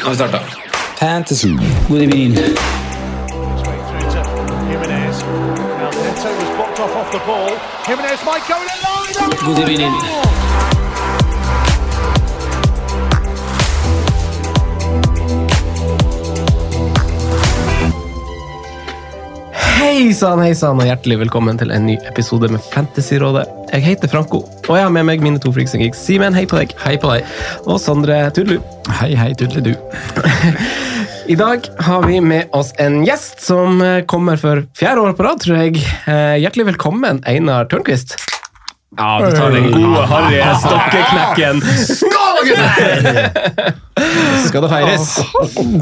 Nå har vi starta. Fantasy. What do you mean? Jimenez. Now Hei sann, hei sann, og hjertelig velkommen til en ny episode med Fantasyrådet. Jeg heter Franco, og jeg har med meg mine to freaks and geeks. Simen, hei på deg. Hei på deg. Og Sondre Tudelu. Hei, hei, Tudelu. I dag har vi med oss en gjest som eh, kommer for fjerde år på rad, tror jeg. Eh, Hjertelig velkommen, Einar Tørnquist. Ja, du tar den gode, harry stokkeknekken. Skal det feires?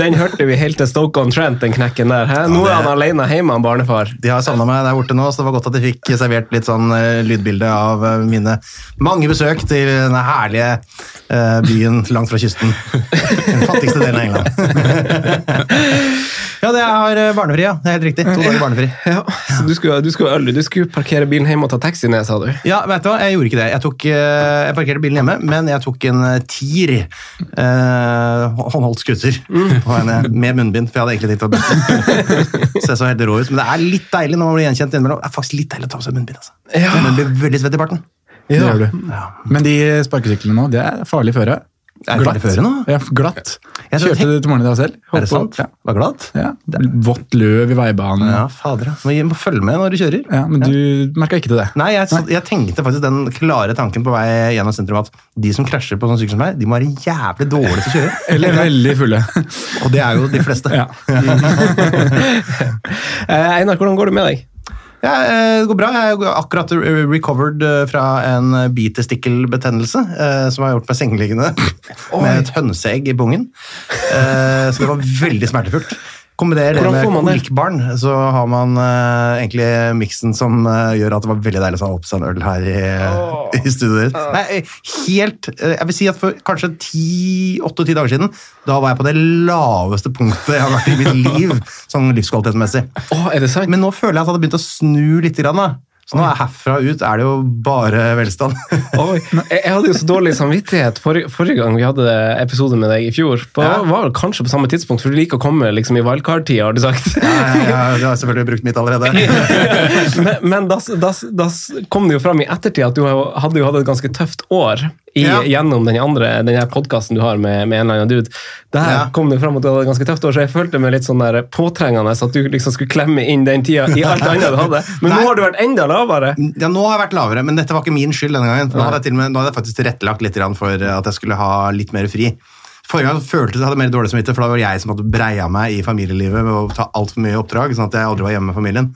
Den hørte vi helt til Stoke-on-Trent, den knekken der. Hæ? Nå er han alene hjemme, han barnefar. De har savna meg der borte nå, så det var godt at de fikk servert litt sånn eh, lydbilde av eh, mine mange besøk til denne herlige eh, byen langt fra kysten. Den fattigste delen av England. ja, det er eh, barnefri, ja. Det er helt riktig. To dager barnefri. Ja, så du skulle, du, skulle, du skulle parkere bilen hjemme og ta taxi ned, sa du? Ja, vet du hva? Jeg gjorde ikke det. Jeg, tok, eh, jeg parkerte bilen hjemme, men jeg tok en eh, TIR. Eh, håndholdt scooter med munnbind, for jeg hadde egentlig tenkt å bytte. Så jeg så helt rå ut. Men det er litt deilig når man blir gjenkjent innimellom. Det er faktisk litt deilig å ta på seg munnbind. Altså. Ja. Man blir veldig svett i barten. Det gjør du. Men de sparkesyklene nå, det er farlig føre. Er glatt. føre nå? Ja, glatt. Jeg Kjørte Kjørte du til morgenen i dag selv? Er det sant? Ja. Var glatt? ja. Vått løv i veibanen. Ja, fader. Må, må følge med når du kjører. Ja, men du merka ikke til det? Nei, jeg, jeg tenkte faktisk den klare tanken på vei gjennom sentrum at de som krasjer på sånn sykkel som meg, de må være jævlig dårlige til å kjøre. Eller veldig fulle. Og det er jo de fleste. Ja. Eh, Einar, hvordan går det med deg? Ja, eh, det går bra. Jeg har akkurat recovered eh, fra en bitestikkelbetennelse eh, som har gjort meg sengeliggende med et hønseegg i bungen. Eh, så det var veldig smertefullt. Kombiner det med får kolikkbarn, så har man uh, egentlig miksen som uh, gjør at det var veldig deilig å ha opp seg en øl her i, i studioet ditt. Nei, helt eh, Jeg vil si at for kanskje 8-10 dager siden, da var jeg på det laveste punktet jeg har vært i mitt liv, sånn livskvalitetsmessig. Oh, er det sant? Men nå føler jeg at det hadde begynt å snu litt. Grann, da. Så nå er herfra ut er det jo bare velstand. Oi. Jeg hadde jo så dårlig samvittighet forrige, forrige gang vi hadde episode med deg i fjor. På, Ja. var det kanskje på samme tidspunkt, for du liker å komme liksom, i wildcard-tida, har du sagt. Ja, ja, ja, jeg har selvfølgelig brukt mitt allerede. men men da, da, da kom det jo fram i ettertid at du hadde jo hatt et ganske tøft år i, Ja. gjennom den andre den podkasten du har med, med en eller annen dude. Der Ja. kom det fram at du hadde et ganske tøft år, så jeg følte meg litt sånn der påtrengende så at du liksom skulle klemme inn den tida i alt annet du hadde. Men Nei. nå har du vært enda lavere. Ja, Nå har jeg vært lavere, men dette var ikke min skyld denne gangen. Nå hadde jeg, med, nå hadde jeg faktisk tilrettelagt litt for at jeg skulle ha litt mer fri. Forrige gang følte jeg hadde mer dårlig samvittighet, for da var jeg som hadde breia meg i familielivet med å ta altfor mye oppdrag, sånn at jeg aldri var hjemme med familien.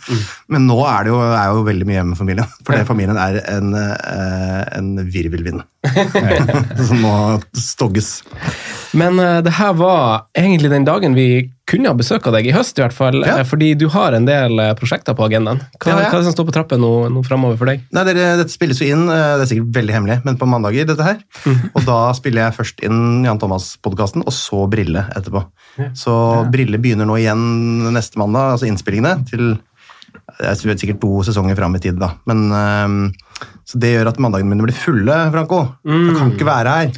Men nå er det jo, er jeg jo veldig mye hjemme med familien, fordi familien er en, eh, en virvelvind. som må stogges. Men uh, det her var egentlig den dagen vi kunne ha besøk av deg, i høst i hvert fall. Ja. eh, Fordi du har en del eh, prosjekter på agendaen. Hva, Ja, ja. hva er det som står på trappen nå, nå framover for deg? Nei, dere, Dette spilles jo inn, det er sikkert veldig hemmelig, men på mandager. dette her. Og da spiller jeg først inn Jan Thomas-podkasten, og så Brille etterpå. Så Brille begynner nå igjen neste mandag, altså innspillingene, til jeg vet sikkert to sesonger fram i tid. da. Men, eh, så Det gjør at mandagene mine blir fulle, Franco. Jeg kan ikke være her.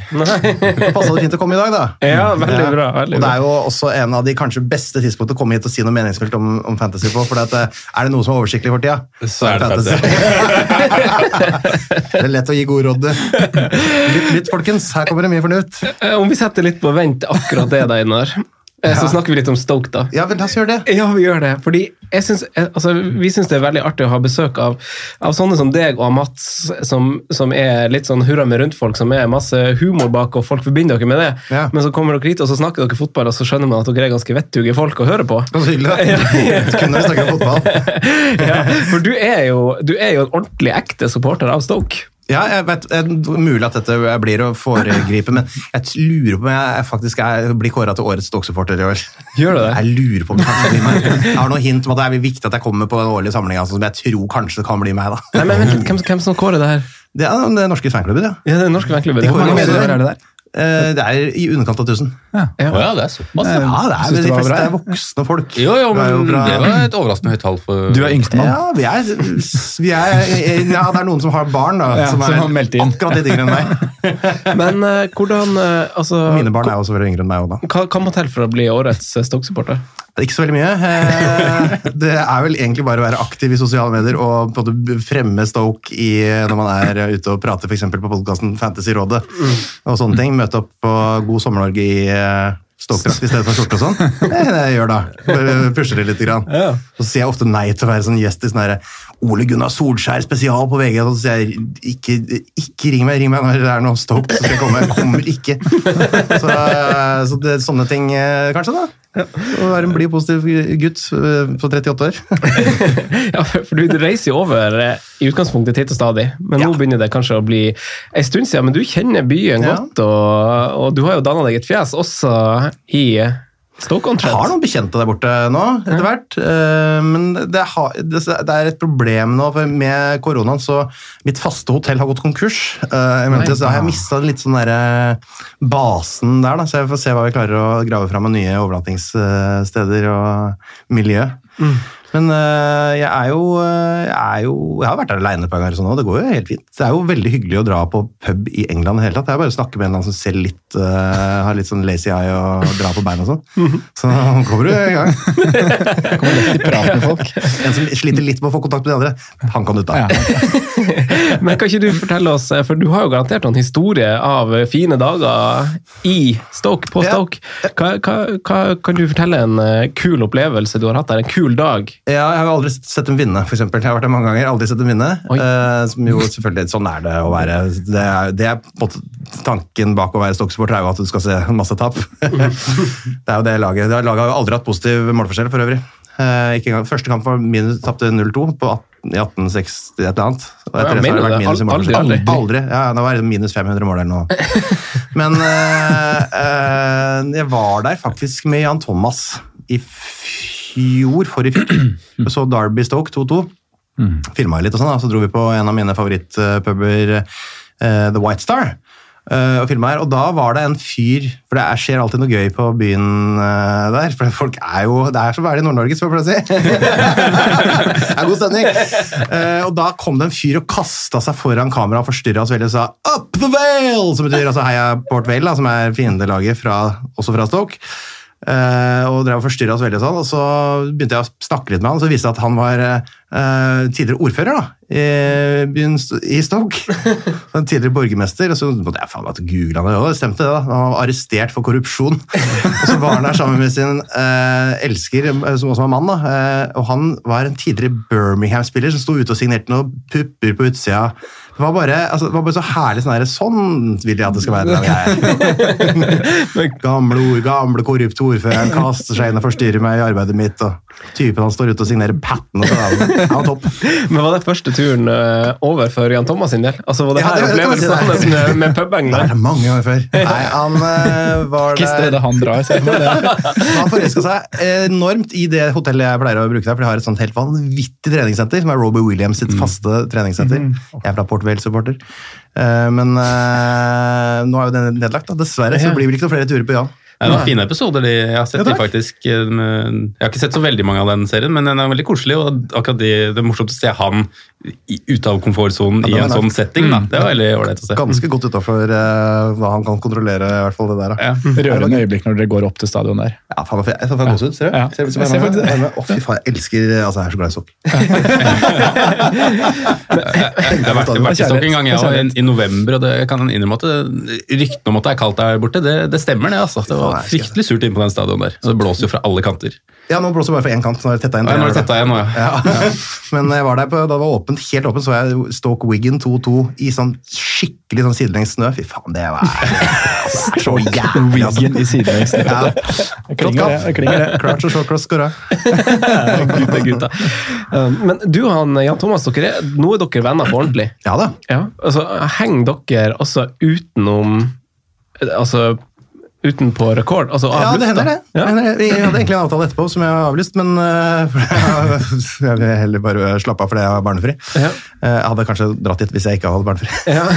Passa det fint å komme i dag, da? Ja, veldig bra. veldig Og det er jo også en av de kanskje beste tidspunktene å komme hit og si noe meningsfullt om, om fantasy på. For eh, er det noe som er oversiktlig for tida, Så er det det er lett å gi gode råd. du. Lytt, lytt, folkens. Her kommer det mye fornuft. Eh, Om vi setter litt på vent akkurat det, Einar. Eh, Så Ja. snakker vi litt om Stoke, da. Ja, men la oss gjøre det. Ja, vi gjør det. Fordi jeg synes, eh, altså, vi syns det er veldig artig å ha besøk av, av sånne som deg og Mats, som, som er litt sånn hurra med rundt-folk, som er masse humor bak, og folk forbinder dere med det. Ja. Men så kommer dere hit, og så snakker dere fotball, og så skjønner man at dere er ganske vettuge folk å høre på. Så hyggelig. da. Kun når vi snakke om fotball. ja, for du er, jo, du er jo en ordentlig ekte supporter av Stoke. Ja, jeg vet, det er Mulig at dette blir å foregripe, men jeg lurer på om jeg faktisk er, blir kåra til årets Stoke-supporter i år. Gjør du det? Jeg lurer på om det kanskje blir meg. Jeg har noen hint om at det er viktig at jeg kommer på den årlige samlinga, som jeg tror kanskje det kan bli meg. da. Nei, men vent litt, hvem, hvem som kårer det her? Det er den norske fanklubben, ja. Ja, det er norske fanklubben. Hvor mange medlemmer er det der? Eh, Det er i underkant av 1000. Ja. Å ja, det er såpass. Ja, Ja. det er, det, de det fleste bra, er voksne folk. Jo, jo, Det men fra- det var et overraskende høyt tall for Du er yngstemann. Ja, vi er, vi er, ja, det er noen som har barn, da, Ja, som som er har meldt inn. akkurat litt yngre enn meg. Men uh, hvordan uh, altså, Mine barn er også veldig yngre enn meg òg, da. Hva hva må til for å bli årets Ikke så veldig mye. Eh, Det er vel egentlig bare å være aktiv i sosiale medier og på en måte fremme Stoke i, når man er ute og prater f.eks. på podkasten Fantasyrådet og sånne ting. Møte opp på God sommer-Norge i eh, Stoke-drakt i stedet for skjorte og sånn. Det er det jeg gjør da. Pusher det litt. Grann. Så sier jeg ofte nei til å være sånn gjest i sånn herre Ole Gunnar Solskjær spesial på VG. Og så sier jeg ikke, ikke ring meg, ring meg når det er noe Stoke, så skal jeg komme. Jeg kommer ikke. Så, eh, så det sånne ting, kanskje, da. Å være en blid, positiv gutt eh, på 38 år. Ja, for du reiser jo over eh, i utgangspunktet titt og stadig, men nå Ja. begynner det kanskje å bli en stund siden. Men du kjenner byen Ja. godt, og, og du har jo danna deg et fjes også i Stoke on Jeg har noen bekjente der borte nå, etter hvert. eh, Men det, har, det det er et problem nå, for med koronaen så Mitt faste hotell har gått konkurs. Eh, mente, Nei. så har jeg mista litt sånn derre basen der, da, så jeg får se hva vi klarer å grave fram av nye overnattingssteder og miljø. Men eh, jeg er jo eh, Jeg, er jo, jeg har vært der aleine et par ganger, sånn, og det går jo helt fint. Det er jo veldig hyggelig å dra på pub i England i det hele tatt. Det er bare å snakke med en eller annen som ser litt eh, har litt sånn lazy eye og drar på beina og sånn. Så kommer du i gang. I prat med folk. En som sliter litt med å få kontakt med de andre, han kan du ta. Ja. Men kan ikke du fortelle oss, for du har jo garantert noen historie av fine dager i Stoke, på. Stoke. Hva, hva, hva, kan du fortelle en kul opplevelse du har hatt der? En kul dag? Ja, jeg har aldri sett dem vinne, for eksempel. Jeg har vært der mange ganger, aldri sett dem vinne. Eh, som jo selvfølgelig, Sånn er det å være. Det er, det er på tanken bak å være Stoke-supporter, er jo at du skal se masse tap. det er jo det laget. Det laget har jo aldri hatt positiv målforskjell, for øvrig. Uh, ikke engang. Første kamp var minus, tapte 0-2 på 18, i 1860 et eller annet. Og etter det så har det vært minus i målforskjell. aldri? aldri. Ja, det var minus 500 mål eller noe. Men uh, jeg var der faktisk med Jan Thomas i fjor, forrige fjor. Så Derby Stoke 2-2. Filma litt og sånn, så dro vi på en av mine favorittpuber, uh, The White Star. Uh, og filma her, og da var det en fyr For det er, skjer alltid noe gøy på byen uh, der. For folk er jo Det er som å være i Nord-Norge, skal jeg si. det er god stemning. Uh, og da kom det en fyr og kasta seg foran kamera og forstyrra oss veldig og sa 'Up the Vale!' Som betyr altså heia Port Vale, da, som er fiendelaget fra, også fra Stoke. Eh, og drev og forstyrra oss veldig sånn, og så begynte jeg å snakke litt med han, og så viste det at han var eh, tidligere ordfører da, i, byen, i Stoke. En tidligere borgermester. Og så måtte jeg faen meg google han, og det stemte det. da. Han var arrestert for korrupsjon. og så var han der sammen med sin eh, elsker, som også var mann, da. Eh, og han var en tidligere Birmingham-spiller som sto ute og signerte noen pupper på utsida. Det var bare, altså, det var bare så herlig sånn Sånn vil jeg at det skal være. den. Gamle ord, gamle korrupt ordføreren kaster seg inn og forstyrrer meg i arbeidet mitt. og Typen han står ute og signerer patten. og sånn. ja, topp. Men Var det første turen eh, over for Jan Thomas sin del? Altså Var det Ja, her det- det kan si det. med, med pubheng? Det er mange år før. Nei, han uh, var Hvilket sted han drar, ser jeg det. Han forelska seg enormt i det hotellet jeg pleier å bruke der, for de har et sånt helt vanvittig treningssenter, som er Robbie Williams sitt faste treningssenter. Jeg er fra Port Vale-supporter. Eh, Men eh, nå er jo det nedlagt, da. dessverre. Så blir det ikke noen flere turer på Jan. Det er noen fine episoder de, jeg har sett. Ja, de faktisk. eh, Jeg har ikke sett så veldig mange av den serien, men den er veldig koselig. og akkurat de, Det er morsomt å se han ute av komfortsonen Ja, i en sånn setting. da. Det er veldig ålreit å se. Ganske godt utafor hva han kan kontrollere, i hvert fall det der. da. Ja. Rørende øyeblikk når dere går opp til stadion der. Ja, faen, jeg får gåsehud. Ser du? Ja. Ser du- Jeg ser du det. Å, fy faen, jeg elsker altså, Jeg er så glad i sopp. Jeg har vært, vært i sokk en gang jeg, òg, i, i november, og det, jeg kan innrømme at ryktene om at det er kaldt der borte, det, det stemmer det. altså. Det var, er fryktelig surt inne på den stadion der. Så Det blåser jo fra alle kanter. Ja, nå blåser det bare fra én kant. Nå er det tetta igjen. Ja, nå er det tetta igjen nå, ja. Ja. Men jeg var der på, da det var åpent, helt åpent, så jeg Stoke Wiggen 2-2 i sånn skikkelig sånn sidelengs snø. Fy faen, det var altså, det så jævlig. Altså. Wiggen i sidelengs snø. Ja. Klinger det, klinger det. Klart og shortcross skåra. gutta, gutta. Um, Men du han, Jan Thomas, dere er, nå er dere venner på ordentlig. Ja da. Ja, altså, Henger dere også utenom Altså utenpå rekord? Altså avlyst, Ja, det hender det. Ja. Vi hadde egentlig en avtale etterpå som jeg har avlyst, men uh, jeg vil heller bare slappe av fordi jeg var barnefri. Ja. Eh, Jeg hadde kanskje dratt dit hvis jeg ikke hadde barnefri. Ja.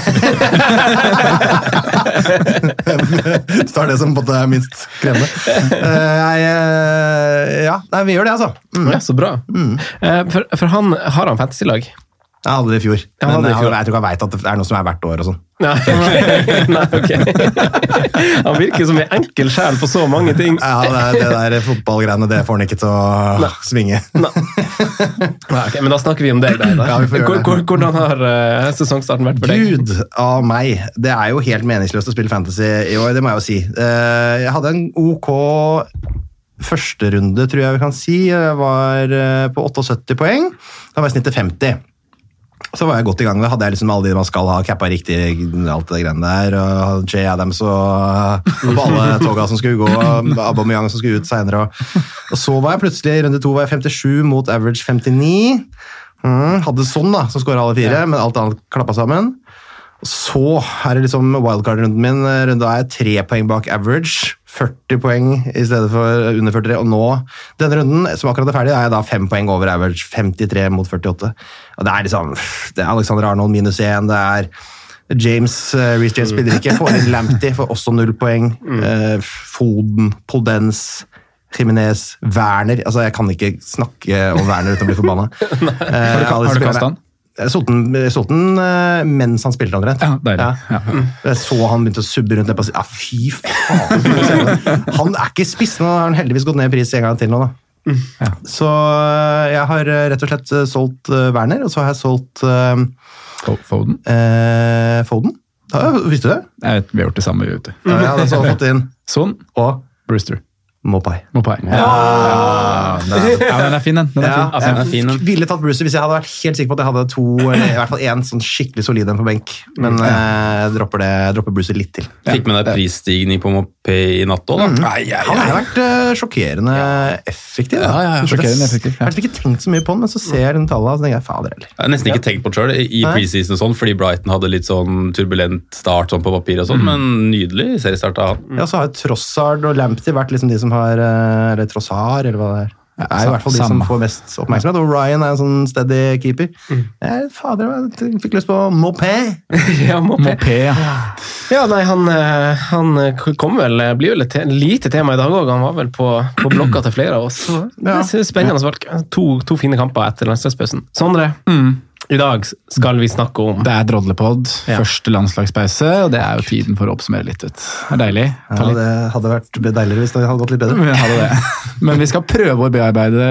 Så er det som både er minst krevende. Uh, jeg, eh, ja, nei, vi gjør det, altså. Mm. ja, så bra. Eh, For, for han har han fantasy-lag? Jeg hadde det i fjor. jeg Men jeg, fjor. jeg tror ikke han veit at det er noe som er hvert år og sånn. Nei, Nei ok. Han virker som en enkel sjel på så mange ting. Ja, det, er- det der fotballgreiene, det får han ikke til å svinge. Nei, ok, men da snakker vi om deg, da. Ja. Hvordan har eh, sesongstarten vært for deg? Gud av meg. Det er jo helt meningsløst å spille fantasy i år, det må jeg jo si. Eh, Jeg hadde en ok første runde, tror jeg vi kan si. Jeg var eh, på 78 poeng. Da var jeg snittet 50. Så var jeg godt i gang. Da hadde jeg liksom alle de man skal ha, cappa riktig, alt det greiene der. og Jay Adams og, og alle toga som skulle gå, og Aubameyang som skulle ut seinere. Og, og så var jeg plutselig i runde to var jeg 57 mot average 59. Mm, hadde sånn, da, som skåra alle fire, men alt annet klappa sammen. Så er det liksom wildcard-runden min. Da er jeg tre poeng bak average. 40 poeng i stedet for under 43. Og nå, denne runden, som akkurat er ferdig, er jeg da fem poeng over average. 53 mot 48. Og det er liksom Det er Alexander Arnold minus én. Det er James uh, Reece James spiller ikke. Får inn Lamptey, får også null poeng. Uh, Foden, Podens. Jimenez, Werner altså Jeg kan ikke snakke om Werner uten å bli forbanna. Eh, Har du, har du kastet han? Jeg solgte den, eh, mens han spilte, omtrent. Ja, deilig. Ja. Jeg så han begynte å subbe rundt. Jeg bare, ja, fy faen! Han er ikke spiss. Nå har han heldigvis gått ned i pris en gang til nå, da. Så eh, jeg har eh, rett og slett solgt Werner, og så har jeg solgt uh, Foden? eh, Foden. Ja, visste du det? Jeg vet, vi har gjort det samme, vi, vet du. Ja, hadde så fått inn Son og Brewster. Mopai. Mopai. Ja, ja, den er fin, den. den er Ja, fin. Altså, den er jeg fin, den. ville tatt Brucer hvis jeg hadde vært helt sikker på at jeg hadde to, eller i hvert fall én sånn skikkelig solid en på benk. Men eh, jeg dropper, det, dropper Brucer litt til. Fikk med deg prisstigning på Mopay i natt òg, da. Han har vært uh, sjokkerende effektiv. Da. Ja, ja, ja. Sjokkerende effektiv, Jeg har ikke tenkt så mye på den, men så ser jeg den tallene og så tenker jeg fader heller. Jeg har nesten ikke tenkt på det sjøl i preseason, og sånn, fordi Brighton hadde litt sånn turbulent start sånn på papir, og sånn, men nydelig seriestart av han. Ja, så har jo Trossard og Lamptey vært liksom de som har eh, Eller Trossar, eller hva det er. Det er i hvert fall de som får mest oppmerksomhet. Og Ryan er en sånn steady keeper. Jeg, fader, jeg fikk lyst på Mopé. Ja, Mopé, ja. ja, nei, han, eh, han kom vel, blir vel et lite tema i dag òg. Han var vel på, på blokka til flere av oss. Så Det er spennende valg. To, to fine kamper etter landslagspausen. Sondre, i dag skal vi snakke om Det er drodlepod. Ja. Første landslagspause, og det er jo tiden for å oppsummere litt. Vet. Det er deilig. Ta Ja, det hadde vært deiligere hvis det hadde gått litt bedre. Det. Men vi skal prøve å bearbeide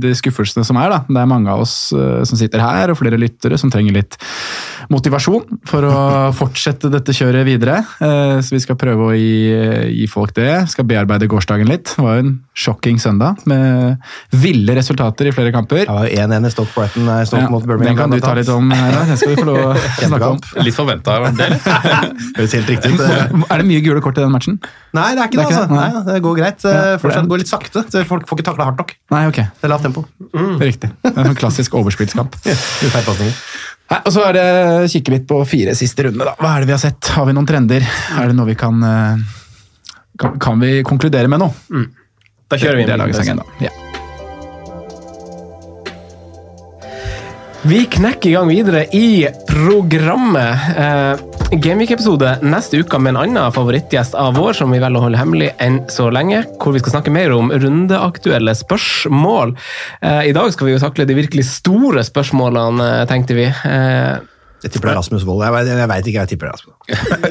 de skuffelsene som er. da. Det er mange av oss eh, som sitter her, og flere lyttere som trenger litt motivasjon for å fortsette dette kjøret videre. Eh, Så vi skal prøve å gi, gi folk det. Skal bearbeide gårsdagen litt. Det var jo en shocking søndag med ville resultater i flere kamper. Ja, 1-1 i Stoke Brighton nei, Stoke Ja, mot Birmingham. den kan du ta litt om. Her, Den skal vi få lov å snakke om. Litt forventa, det. Høres helt riktig ut. eh. Er det mye gule kort i den matchen? Nei, det er ikke det, Det er ikke altså. det? Nei, det går greit. Ja, Eh, Fortsatt går litt sakte. så Folk får ikke takla hardt nok. Nei, ok. Det er lavt tempo. Riktig. Det er en sånn klassisk overspillskamp. ja. Nei, og så er det kikke litt på fire siste runde. da. Hva er det vi har sett? Har vi noen trender? Er det noe vi kan eh, Kan, kan vi konkludere med noe? Da kjører vi Det dagens. Ja. Vi knekker i gang videre i programmet. Eh, Gameweek-episode neste uke med en annen favorittgjest av vår, som vi velger å holde hemmelig enn så lenge. Hvor vi skal snakke mer om rundeaktuelle spørsmål. Eh, I dag skal vi jo takle de virkelig store spørsmålene, eh, tenkte vi. Eh, Jeg tipper det er Rasmus Wold. Jeg, vet- jeg veit ikke, jeg tipper det er Rasmus.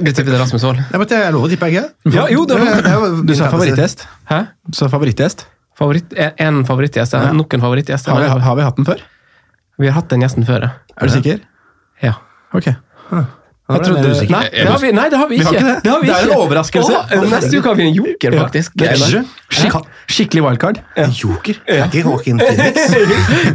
du tipper det er Rasmus Wold? Jeg, jeg lover å tippe, ikke Ja, jo, det er. Det er Du sa favorittgjest. Hæ? Du sa favorittgjest. Favoritt, en favorittgjest? Ja. Nok en favorittgjest. Har vi, har vi hatt den før? Vi har hatt den gjesten før, ja. Er du sikker? ja. Ok. Han Jeg mer usikker. Nei, det har vi, nei, det har vi Vi har ikke. det. det. har vi Det er en overraskelse. Å, neste uke har vi en joker, faktisk. Ja. er Skik Skikkelig wildcard. Joker? Det er ikke Joaquin Phoenix.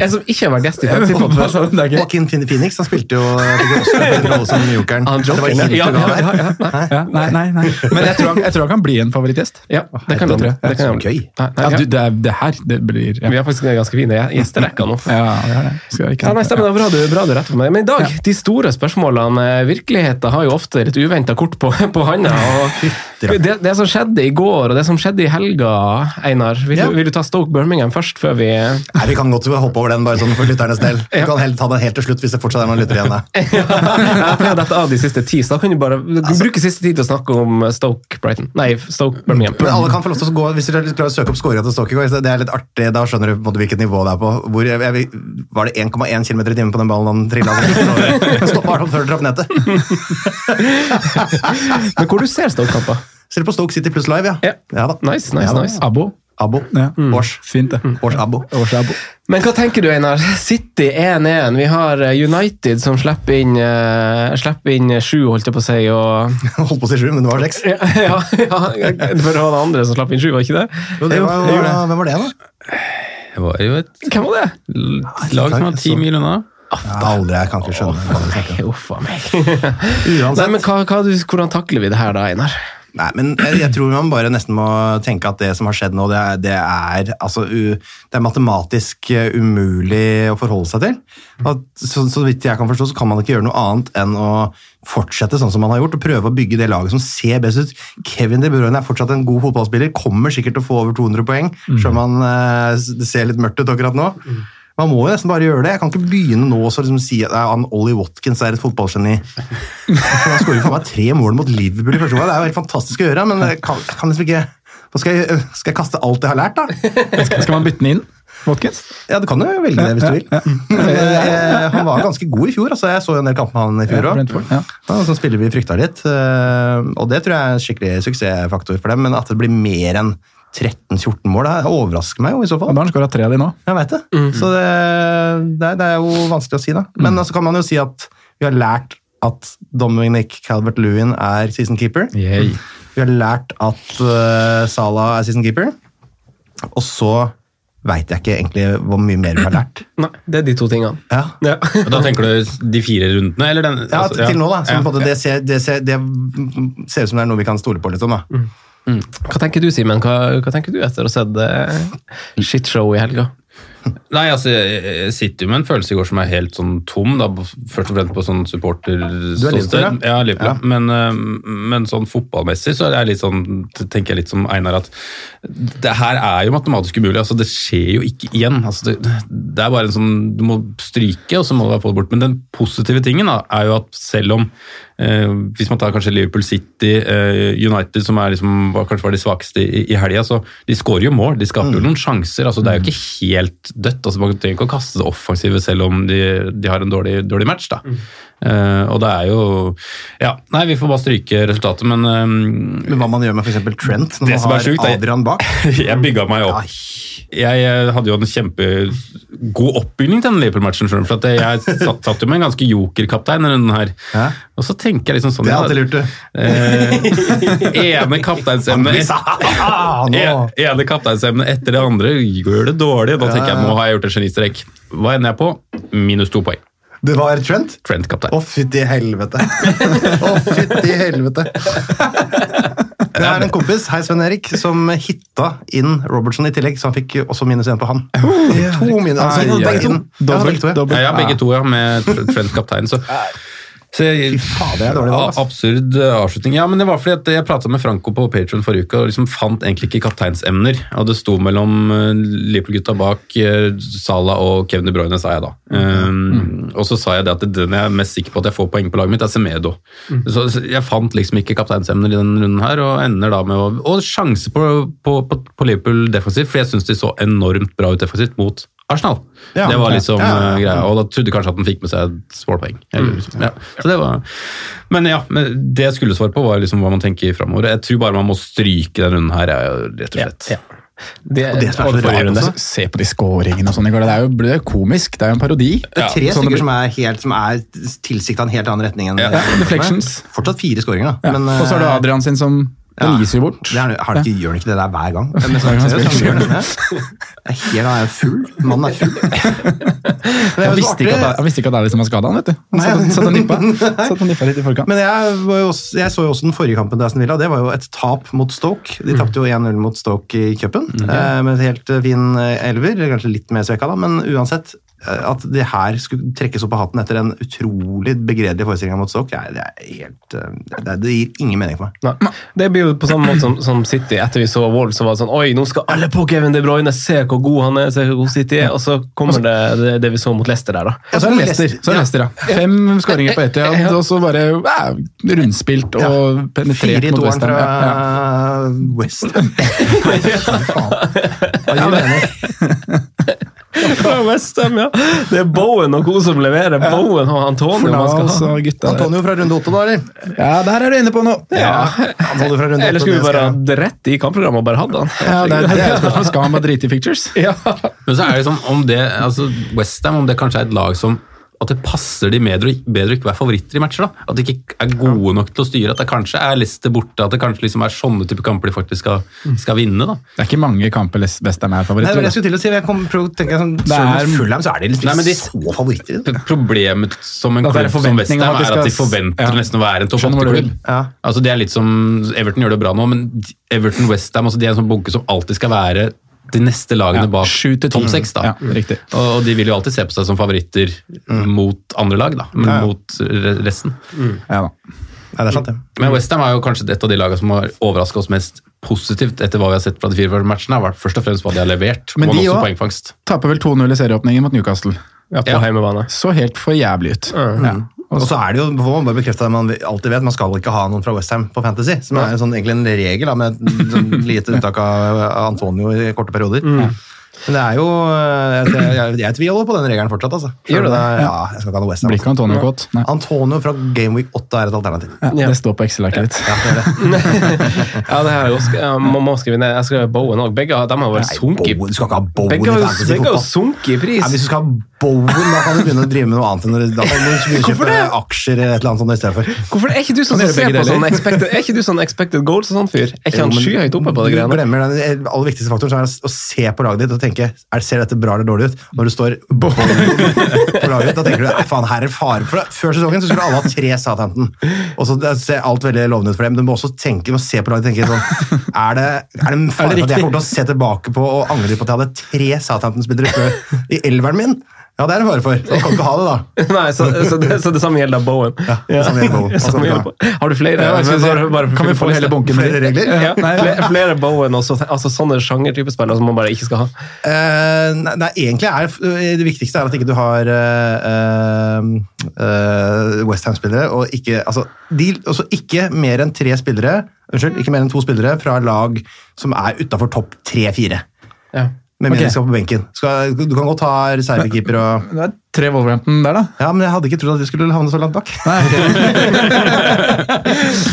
En som ikke har vært gjest i Det er gøy. Joaquin Phoenix han spilte jo en rolle som jokeren. Han Det var jokeren, ikke ja, helt ja, ja, ja, nei. Nei, nei, nei. Men jeg tror, han, jeg tror han kan bli en favorittgjest. Ja, det kan han. jeg. Det kan gøy. Nei, nei, Ja, ja. du, det, er, det her det blir ja. Vi har faktisk en ganske fine gjesterekker nå. Ja, det. Skal ikke Ja, nei, stemmer, det bra du, bra du rettet på meg. Men i dag, de store spørsmålene. eh, Virkeligheten har jo ofte litt uventa kort på, på handa. og Det, det som skjedde i går, og det som skjedde i helga, Einar. Vil, Ja. du, vil du ta Stoke Birmingham først, før vi Nei, Vi kan godt hoppe over den bare sånn for lytternes del. Vi kan helt, ta den helt til slutt hvis det fortsatt er noen lyttere igjen. ja. Jeg pleier dette av de siste ti, så da kan du bare du kan bruke siste tid til å snakke om Stoke Brighton. Nei, Stoke Birmingham. Men alle kan få lov til å gå, Hvis dere klarer å søke opp scoringa til Stoke, i går, det er litt artig, da skjønner du måte hvilket nivå det er på. Hvor, jeg, jeg, var det 1,1 km i timen på den ballen han trilla? Stoppa hvert fall før du traff nettet. Men hvor du ser Stoke-kamper? Ser du på Stoke City pluss live, ja? Ja. ja da. Nice, nice, ja, da. nice. Abo. Abo. Ja. Års. Fint, det. Årsabo. Årsabo. Men hva tenker du, Einar? City 1-1. Vi har eh, United som slipper inn, uh, slipper inn sju, holdt jeg på å si. og... Holdt på å si sju, men det var seks. Ja, ja, ja, for det var det andre som slapp inn sju, var ikke det? Jo, det var, Jo, hvem var det, da? Det var jo et Hvem var det? lag som var ti mil unna. Ja, aldri, jeg kan ikke skjønne hva du snakker om. Uff a meg. Nei, men hva, hva, hvordan takler vi det her da, Einar? Nei, men jeg, jeg tror man bare nesten må tenke at det som har skjedd nå, det er, det er, altså, det er matematisk eh, umulig å forholde seg til. At, så, så vidt jeg kan forstå, så kan man ikke gjøre noe annet enn å fortsette sånn som man har gjort, og prøve å bygge det laget som ser best ut. Kevin De Bruyne er fortsatt en god fotballspiller, kommer sikkert til å få over 200 poeng, selv om han, eh, det ser litt mørkt ut akkurat nå. Man må jo nesten bare gjøre det. Jeg kan ikke begynne nå og liksom si at han Ollie Watkins er et fotballgeni. Han skårer for meg tre mål mot Liverpool i første gang. Det er jo helt fantastisk å gjøre, men jeg kan, jeg kan liksom ikke skal jeg, skal jeg kaste alt jeg har lært, da? Skal, man bytte den inn? Watkins? Ja, du kan jo velge det hvis du vil. Ja, ja. han var ganske god i fjor. altså Jeg så jo en del kamper med han i fjor òg. Ja. Ja, så spiller vi frykta litt, eh, og det tror jeg er en skikkelig suksessfaktor for dem. Men at det blir mer enn 13-14 mål, det overrasker meg jo i så fall. Da har han skåra tre av de nå. Jeg veit det. Så det, det, er, det er jo vanskelig å si, da. Men så altså, kan man jo si at vi har lært at Dominic Calvert-Lewin er season keeper. Yay. Vi har lært at uh, Salah er season keeper. Og så veit jeg ikke egentlig hvor mye mer vi har lært. Nei, det er de to tingene. Ja. Ja. Og da tenker du de fire rundene, eller den? Ja, altså, til nå, da. Ja. det, ser, det, ser, det ser ut som det er noe vi kan stole på. Liksom, da. Hva tenker du, Simen? Hva, hva tenker du etter å ha sett eh, shitshow i helga? Nei, altså, jeg sitter jo med en følelse i går som er helt sånn tom, da, først og fremst på sånn supporter Du er Ja, Ja. Men, øh, men sånn fotballmessig så er jeg litt sånn, tenker jeg litt som Einar at det her er jo matematisk umulig. altså Det skjer jo ikke igjen. altså Det, det er bare en sånn Du må stryke, og så må du få det bort. Men den positive tingen da, er jo at selv om eh, Hvis man tar kanskje Liverpool City, eh, United, som er liksom, var, kanskje var de svakeste i, i helga, så de skårer jo mål. De skaper jo noen sjanser. altså Det er jo ikke helt dødt. altså Man trenger ikke å kaste det offensive selv om de, de har en dårlig, dårlig match. da. Eh, og det er jo Ja, nei, vi får bare stryke resultatet, men uh, Men hva man gjør med f.eks. Trent når man har er- Adrian bak. jeg bygga meg opp. Jeg jeg, hadde jo en kjempegod oppbygging til den Liverpool-matchen. for at Jeg satt, satt jo med en ganske joker-kaptein denne runden her. Hæ? Og så tenker jeg liksom sånn Det er alltid lurt, du. eh, Ene kapteinsemnet Ah, ene etter det andre gjør det dårlig. Da tenker jeg nå har jeg gjort en genistrek. Hva ender jeg på? Minus to poeng. Det var Trent? Trent-kaptein. Å, fytti helvete. Å, fytti helvete. Det er en kompis, hei Sven Erik, som hitta inn Robertson i tillegg, så han fikk også minus én på han. To minus, altså, begge to. Ja, begge to, ja. Ja, ja, begge to, ja, med Trent-kaptein. Så, så jeg, Fader, er dårlig. Absurd eh, avslutning. Ja, men det var fordi at jeg prata med Franco på Patreon forrige uke og liksom fant egentlig ikke kapteinsemner. Og det sto mellom eh, Liverpool-gutta bak eh, Salah og Kevin De Bruyne, sa jeg da. Um, Og så sa jeg det at den jeg er mest sikker på at jeg får poeng på laget mitt, er Semedo. Så, så jeg fant liksom ikke kapteinsemner i denne runden her, og ender da med å Og sjanse på, på, på, på Liverpool defensivt, for jeg syns de så enormt bra ut defensivt mot Arsenal. Ja, det var liksom ja, ja, eh, ja. greia, og da trodde kanskje at han fikk med seg et målpoeng. Mm, liksom, ja. Så det var, men ja, men det jeg skulle svare på, var liksom hva man tenker framover. Jeg tror bare man må stryke denne runden her, er rett og slett. Ja, Det, Og det som er så rart også, Se på de scoringene og sånn i går. Det er jo det er komisk. Det er jo en parodi. Det er tre Sånn stykker som er, helt, som er tilsikta en helt annen retning enn Ja, deflections. Fortsatt fire skåringer, da. Ja. Men, og så er du eh, Adrian sin som Den gis jo bort. Det er, har det ikke, gjør den ikke det der hver gang? Men han seriøst, han gjør det. Det er helt, han er full. Mannen er full. Det er Han visste, ikke at, han visste ikke at som var skada, vet du. Han satt, og- nippa. Nippa litt i forkant. Men jeg, også, jeg så jo også den forrige kampen til Aston Villa. Det var jo et tap mot Stoke. De tapte jo 1-0 mot Stoke i cupen, eh, med et helt eh, fin eh, elver. Kanskje litt mer svekka, da, men uansett. Eh, At det her skulle trekkes opp av hatten etter en utrolig begredelig forestilling mot Stoke, det, er helt, eh, det, det gir ingen mening for meg. Nei. Det blir jo på samme måte som, som City. Etter vi så Wolves, så var det sånn Oi, nå skal alle på Kevin De Bruyne, se hvor god han er, se hvor god City er. Og så kommer det, det, det vi så mot Leicester der, da. Og så er det Leicester, så er det Leicester, ja. Fem skåringer på Etiad, og så bare ja, rundspilt og ja. penetrert i mot toeren Westham. fra Ja, ja. West Ham. Hva gir mening? Fra Westham, ja. Det er Bowen og co. som leverer. Bowen og Antonio man skal ha. gutta. Antonio fra runde åtte, da, eller? Ja, der er du inne på noe! Ja. Antonio fra runde Eller skulle vi bare hatt rett i kampprogrammet og bare hatt han? Ja, det, er, det er et spørsmål. Skal han bare drite i pictures? Ja. Men så er det liksom, om det, altså Westham, om det kanskje er et lag som at det passer de bedre, bedre å ikke være favoritter i matcher. da. At de ikke er gode nok til å styre. At det kanskje er Leicester borte. At det kanskje liksom er sånne type kamper de faktisk skal, skal vinne. da. Det er ikke mange kamper Westham er favoritter. Nei, jeg skulle til å si, jeg kom, prøv, å sånn, Det så er- Fulham så er de liksom Nei, men de- så favoritter. P- Problemet som en klubb som Westham er at de forventer ja. nesten å være en topp åtte-klubb. Ja. Altså, det er litt som Everton gjør det bra nå, men Everton Westham altså, de er en sånn bunke som alltid skal være de neste lagene Ja, bak topp seks. da. Ja. Og, og de vil jo alltid se på seg som favoritter mot andre lag, da, men Ja, ja. mot re- resten. Ja, da. Ja, det er sant, det. Men Westham er jo kanskje et av de lagene som har overraska oss mest positivt etter hva vi har sett fra de fire første matchene. har først og fremst hva de har levert, Men de også- Taper vel 2-0 i serieåpningen mot Newcastle. Ja, på Ja. heimebane. Så helt for jævlig ut. Ja. Og så er det jo, får man bare bekrefte det man alltid vet, man skal ikke ha noen fra Westham på Fantasy. Som er en sånn, egentlig en regel, da, med sånn lite unntak av Antonio i korte perioder. Men det er jo Jeg, jeg, jeg tviholder på den regelen fortsatt, altså. Gjør du det? Ja, jeg skal ikke ha noe Westham. Blir ikke Antonio kåt. Nei. Antonio fra Gameweek 8 er et alternativ. Ja, det står på Excel-arket ditt. Ja, det er det. Ja, det her er man må skrive ned. Jeg skrev Bowen òg. Begge de har vel sunket Bowen, du skal ikke ha Bowen Begge i fantasy begge har jo sunket i pris. Ja, hvis du skal ha Bowen, da kan du begynne å drive med noe annet. Da kan du kjøpe aksjer eller et eller annet sånt i stedet for. Hvorfor er ikke du sånn som ser på sånn expected, er ikke du sånn expected goals og sånn fyr? Er ikke han skyhøyt oppe på det Du greiene? glemmer den aller viktigste faktoren, som er å se på laget ditt og tenke er, ser dette bra eller dårlig ut. Når du står på laget da tenker du faen, her er fare. For Før sesongen så skulle alle ha tre Southampton, og så ser alt veldig lovende ut for dem. Du må også tenke, du må se på laget og tenke sånn Er det, er det en fare for at jeg kommer til å se tilbake på og angre på at jeg hadde tre Southampton-spillere i elveren min? Ja, det er det fare for. Så kan du ikke ha det, da. Nei, så, så, det, så det samme gjelder Bowen. Ja, det samme gjelder Bowen. Samme gjelder ha? Har du flere? Ja, si, Bare- bare kan vi få hele bunken? Flere regler? Ja, flere, flere Bowen og så, altså sånne sjangertypespillere som man bare ikke skal ha. Uh, nei, nei, egentlig er det viktigste er at ikke du har uh, Westham-spillere, og ikke, altså, de, også ikke mer enn tre spillere Unnskyld, ikke mer enn to spillere fra lag som er utafor topp tre-fire. Ja. Med mindre Ok. skal på benken. Skal, du kan godt ha reservekeeper og Det er tre Wolverhampton der, da. Ja, men jeg hadde ikke trodd at de skulle havne så langt bak. Nei.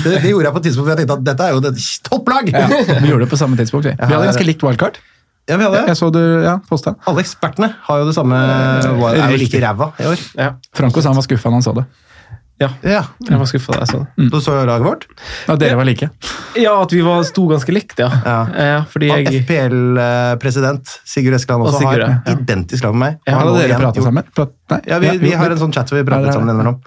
Det, det gjorde jeg på et tidspunkt, for jeg tenkte at dette er jo et topplag! ja, vi gjorde det på samme tidspunkt. Vi, vi hadde ganske likt wildcard. Ja, vi hadde Jeg så du ja, posta. Alle ekspertene har jo det samme Er jo like ræva i år. Ja. Franco sa han var skuffa da han så det. Ja. Ja, Jeg var skuffa da jeg så det. Du så jo laget vårt? Ja, dere var like. Ja, at vi var, sto ganske likt, ja. Ja. fordi Og jeg FPL-president Sigurd Eskeland også Og Sigurd, har ja. identisk lag med meg. Ja, Hadde dere igjen sammen? Prat, nei? Ja, vi, vi har en sånn chat hvor vi prater sammen innimellom.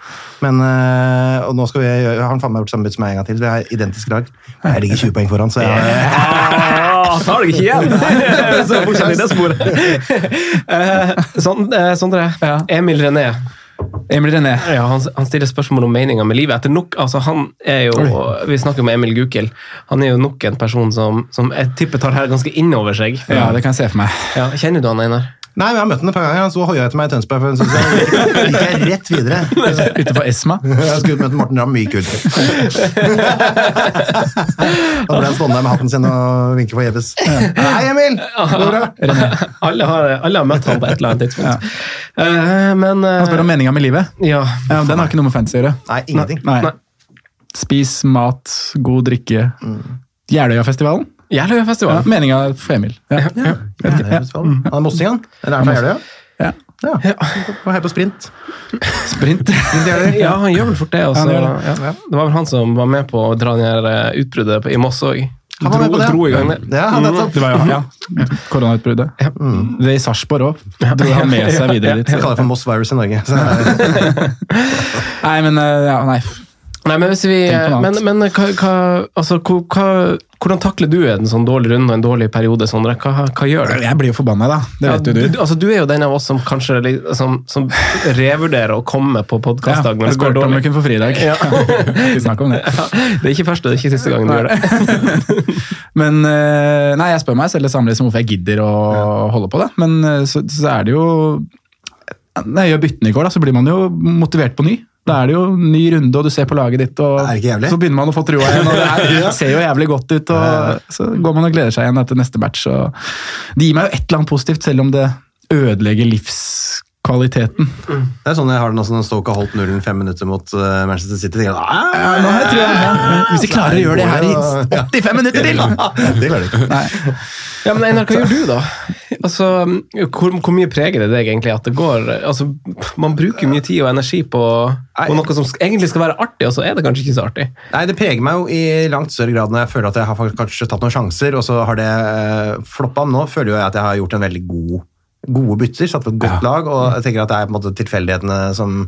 Men, øh, og nå skal vi gjøre, har han faen meg gjort samme bytte som meg en gang til. Vi har identisk lag. Jeg ligger 20 poeng foran, så jeg, Ah, tar deg ikke igjen! så fortsatt i det sporet. Eh, sånn, eh, Sondre, Ja. Emil René. Emil René. Ja, han, han stiller spørsmål om meninga med livet. Etter nok, altså han er jo, Vi snakker om Emil Gukild. Han er jo nok en person som, som jeg tipper tar her ganske innover seg. Ja, det kan jeg se for meg. Ja, kjenner du han, Einar? Nei, men jeg har møtt ham et par ganger. Han sto og hoia etter meg i Tønsberg. Syntes jeg gikk- jeg rett videre. Utenfor Esma. Jeg skulle møte Morten Ramm. Mye kult. Da ble han stående der med hatten sin og vinke for Jeppes. Hei, Emil! Går det bra? Alle har, alle har møtt ham på et eller annet tidspunkt. Eh, men uh, Han spør om meninga med livet. ja. Ja, Den har ikke noe med fancy å gjøre. Nei, ingenting. Nei. Nei. Spis mat, god drikke. Jeløyafestivalen. Jeløyafestivalen. Ja, Meninga for Emil. Ja. Ja, Jeløyafestivalen. Han er mossing, han? Eller er han fra Jeløya? Ja. Ja. var her på sprint. Sprint. Ja, han gjør vel fort det. Også. Ja, gjør det. Ja. Det var vel han som var med på å dra ned utbruddet i Moss òg. Han var med på det. Dro i gang det. Ja, han nettopp. Det var jo han, ja. koronautbruddet. Det er i Sarpsborg òg. Dro han med seg videre dit. Jeg kaller det for Moss Virus i Norge. Så, Nei, men eh, ja, nei. Nei, men vi Men, men hva, altså, hva, hvordan takler du en sånn dårlig runde og en dårlig periode, Sondre? Hva, hva gjør du? Jeg blir jo forbanna, da. Det vet Ja, jo du. du, altså, du er jo den av oss som kanskje som, som revurderer å komme på Ja, podkastdag når jeg det går spurte om dårlig. du kunne få fridag. Ja. Ikke snakk om det. Det er ikke første og ikke siste gangen du gjør det. Men eh, nei, jeg spør meg selv det samme liksom, hvorfor jeg gidder å holde på det. Men eh, så, så er det jo Når jeg gjør byttene i går, da, så blir man jo motivert på ny. Da er det jo ny runde, og du ser på laget ditt, og Er ikke så begynner man å få trua igjen. og Det er, ser jo jævlig godt ut, og så går man og gleder seg igjen etter neste match. Og det gir meg jo et eller annet positivt, selv om det ødelegger livskvaliteten. det er sånn jeg har den også når Stoke har holdt nullen fem minutter mot eh, Manchester City. jeg, «Ah, nå har jeg trua. Hvis de klarer å gjøre det her i 85 minutter til! Det klarer de ikke. Ja, men Einar, hva gjør du, da? Altså, hvor, hvor mye preger det deg egentlig at det går altså, Man bruker mye tid og energi på, på noe som egentlig skal være artig, og så er det kanskje ikke så artig. Nei, Det preger meg jo i langt større grad når jeg føler at jeg har kanskje tatt noen sjanser, og så har det eh, floppa. Nå føler jeg at jeg har gjort en veldig god, gode bytter, satt på et godt lag, og jeg tenker at det er på en måte tilfeldighetene som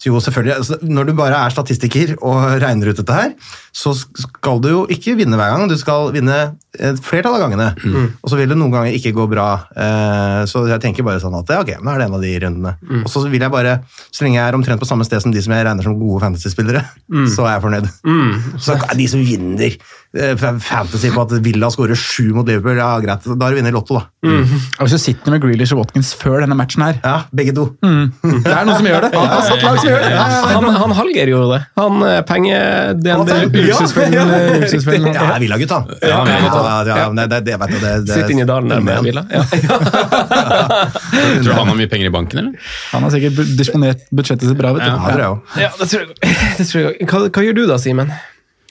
så jo, selvfølgelig, altså, Når du bare er statistiker og regner ut dette her, så skal du jo ikke vinne hver gang. Du skal vinne et flertall av gangene. Og så vil det noen ganger ikke gå bra. Eh, så jeg tenker bare sånn at ja, ok, nå er det en av de rundene. Og så vil jeg bare, så lenge jeg er omtrent på samme sted som de som jeg regner som gode fantasy-spillere, så er jeg fornøyd. Så er de som vinner fantasy på at Villa skårer sju mot Liverpool, ja greit, da har du vunnet Lotto, da. Og hvis du sitter med Grealish og Watkins før denne matchen her Ja, begge to. Det er noen som gjør det. Han har satt lag som gjør det. Han, han halger gjorde det. Han eh, penge... Tar- Luksusfellen. Ja. Ja, Villa-gutt, han. Ja, det, det, vet du, det, det, Sitter inne i dalen der med Villa. Ja. Tror du han har mye penger i banken, eller? Han har sikkert disponert budsjettet sitt bra. vet du. Ja, det tror jeg også. Ja, det tror jeg. Det tror jeg. Hva, hva gjør du da, Simen?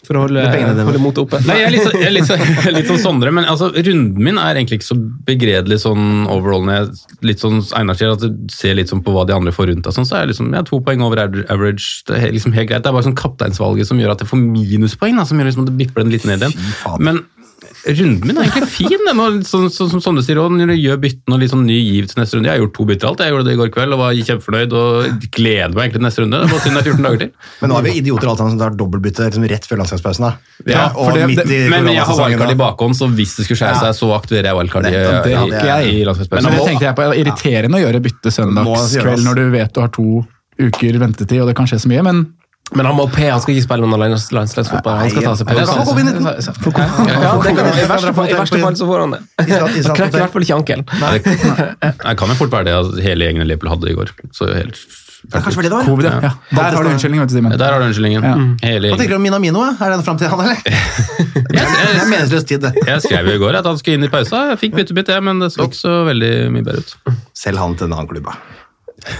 For å holde, holde motet oppe? Nei, jeg er litt, så, jeg er litt, så, litt sånn Sondre, men altså, runden min er egentlig ikke så begredelig sånn overall. Når jeg litt sånn Einar sier, at du ser litt sånn på hva de andre får rundt. Og sånn, så er jeg liksom, jeg har to poeng over average. Det er liksom helt greit. Det er bare sånn kapteinsvalget som gjør at jeg får minuspoeng. Da, som gjør liksom at det bipper den litt ned igjen. Men runden min er egentlig fin. Den, og sånn, sånn, som Sondre sier, og når du gjør bytten og litt sånn ny giv til neste runde. Jeg har gjort to bytter alt. Jeg gjorde det i går kveld og var kjempefornøyd og gleder meg egentlig til neste runde. Det var synd det er 14 dager til. Men nå er vi idioter alle sammen som tar dobbeltbytte liksom, rett før landslagspausen. da. Ja, det- Men, jeg har wildcard i bakhånd, så hvis det skulle skjære Ja. seg, så aktiverer jeg wildcard i, det ja, hadde jeg- i, i Men landslagspausen. det tenkte jeg på, irriterende å gjøre bytte søndagskveld når du vet du har to uker ventetid og det kan skje så mye, men Men han må P, han skal ikke spille lands- landslagsfotball. Han skal ta seg pause. han kan gå i den. Ja, I verste fall, i verste fall så får han det. Han knekker i hvert fall ikke ankelen. Det kan jo fort være det at hele gjengen i Liverpool hadde i går. Så helt, Det er kanskje det var. det. ja. Der har du unnskyldning, Simen. Der har du unnskyldningen. Ja. Hele Hva tenker du om Minamino? Er den fram til han, eller? Det er, meningsløs tid, det. Jeg skrev jo i går at han skulle inn i pausa. Jeg fikk bytte bytte, men det så ikke så veldig mye bedre ut. Selg han til en annen klubb, da.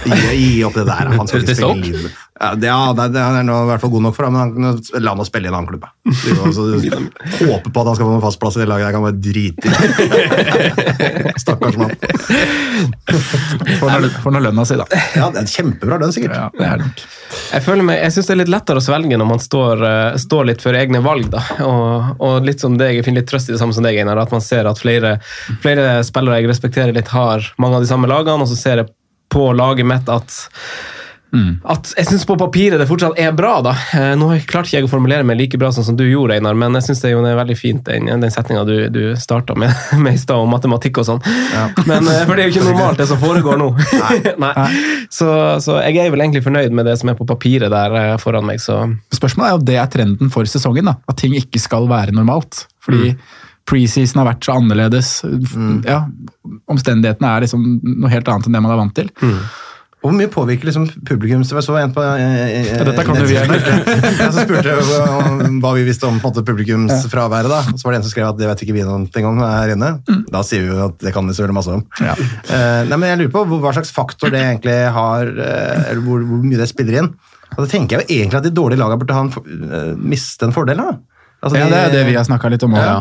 Gi, opp det der. Han skal ikke spille. Ja, det, ja, det, det, han er nå i hvert fall god nok for ham, men han kan la ham spille i en annen klubb. Du Håpe på at han skal få noen fast plass i det laget. Jeg kan bare drite i Stakkars mann. For nå lønna si, da. Ja, det er en kjempebra lønn, sikkert. Ja, det er det. Jeg føler meg, jeg syns det er litt lettere å svelge når man står, eh, står litt for egne valg. da, og, og litt som deg, Jeg finner litt trøst i det samme som deg, Einar. At man ser at flere, flere spillere jeg respekterer litt, har mange av de samme lagene. Og så ser jeg på laget mitt at at Jeg syns på papiret det fortsatt er bra. da. Eh, Nå klarte ikke jeg å formulere meg like bra sånn som du gjorde, Einar, men jeg syns det er veldig fint den, den setninga du, du starta med, med i stad, om matematikk og sånn. Men, eh, For det er jo ikke normalt, det som foregår nå. Nei. Så, så jeg er vel egentlig fornøyd med det som er på papiret der eh, foran meg. så... Spørsmålet er jo det er trenden for sesongen, da. At ting ikke skal være normalt. Fordi preseason har vært så annerledes. Ja, omstendighetene er liksom noe helt annet enn det man er vant til. Hvor mye påvirker liksom publikum? Så jeg så en på eh, eh, Ja, dette kan du vi, Einar. Jeg så spurte hva vi visste om på en måte, publikumsfraværet. da. Og så var det en som skrev at det vet ikke vi noe om her inne. Da sier vi jo at det kan vi så veldig masse om. Ja. Eh, nei, men jeg lurer på hva slags faktor det egentlig har, eh, eller hvor, hvor mye det spiller inn. Og da tenker jeg jo egentlig at de dårlige lagene burde ha en, eh, miste en fordel. da. Altså, Ja, det er det vi har snakka litt om òg. Ja.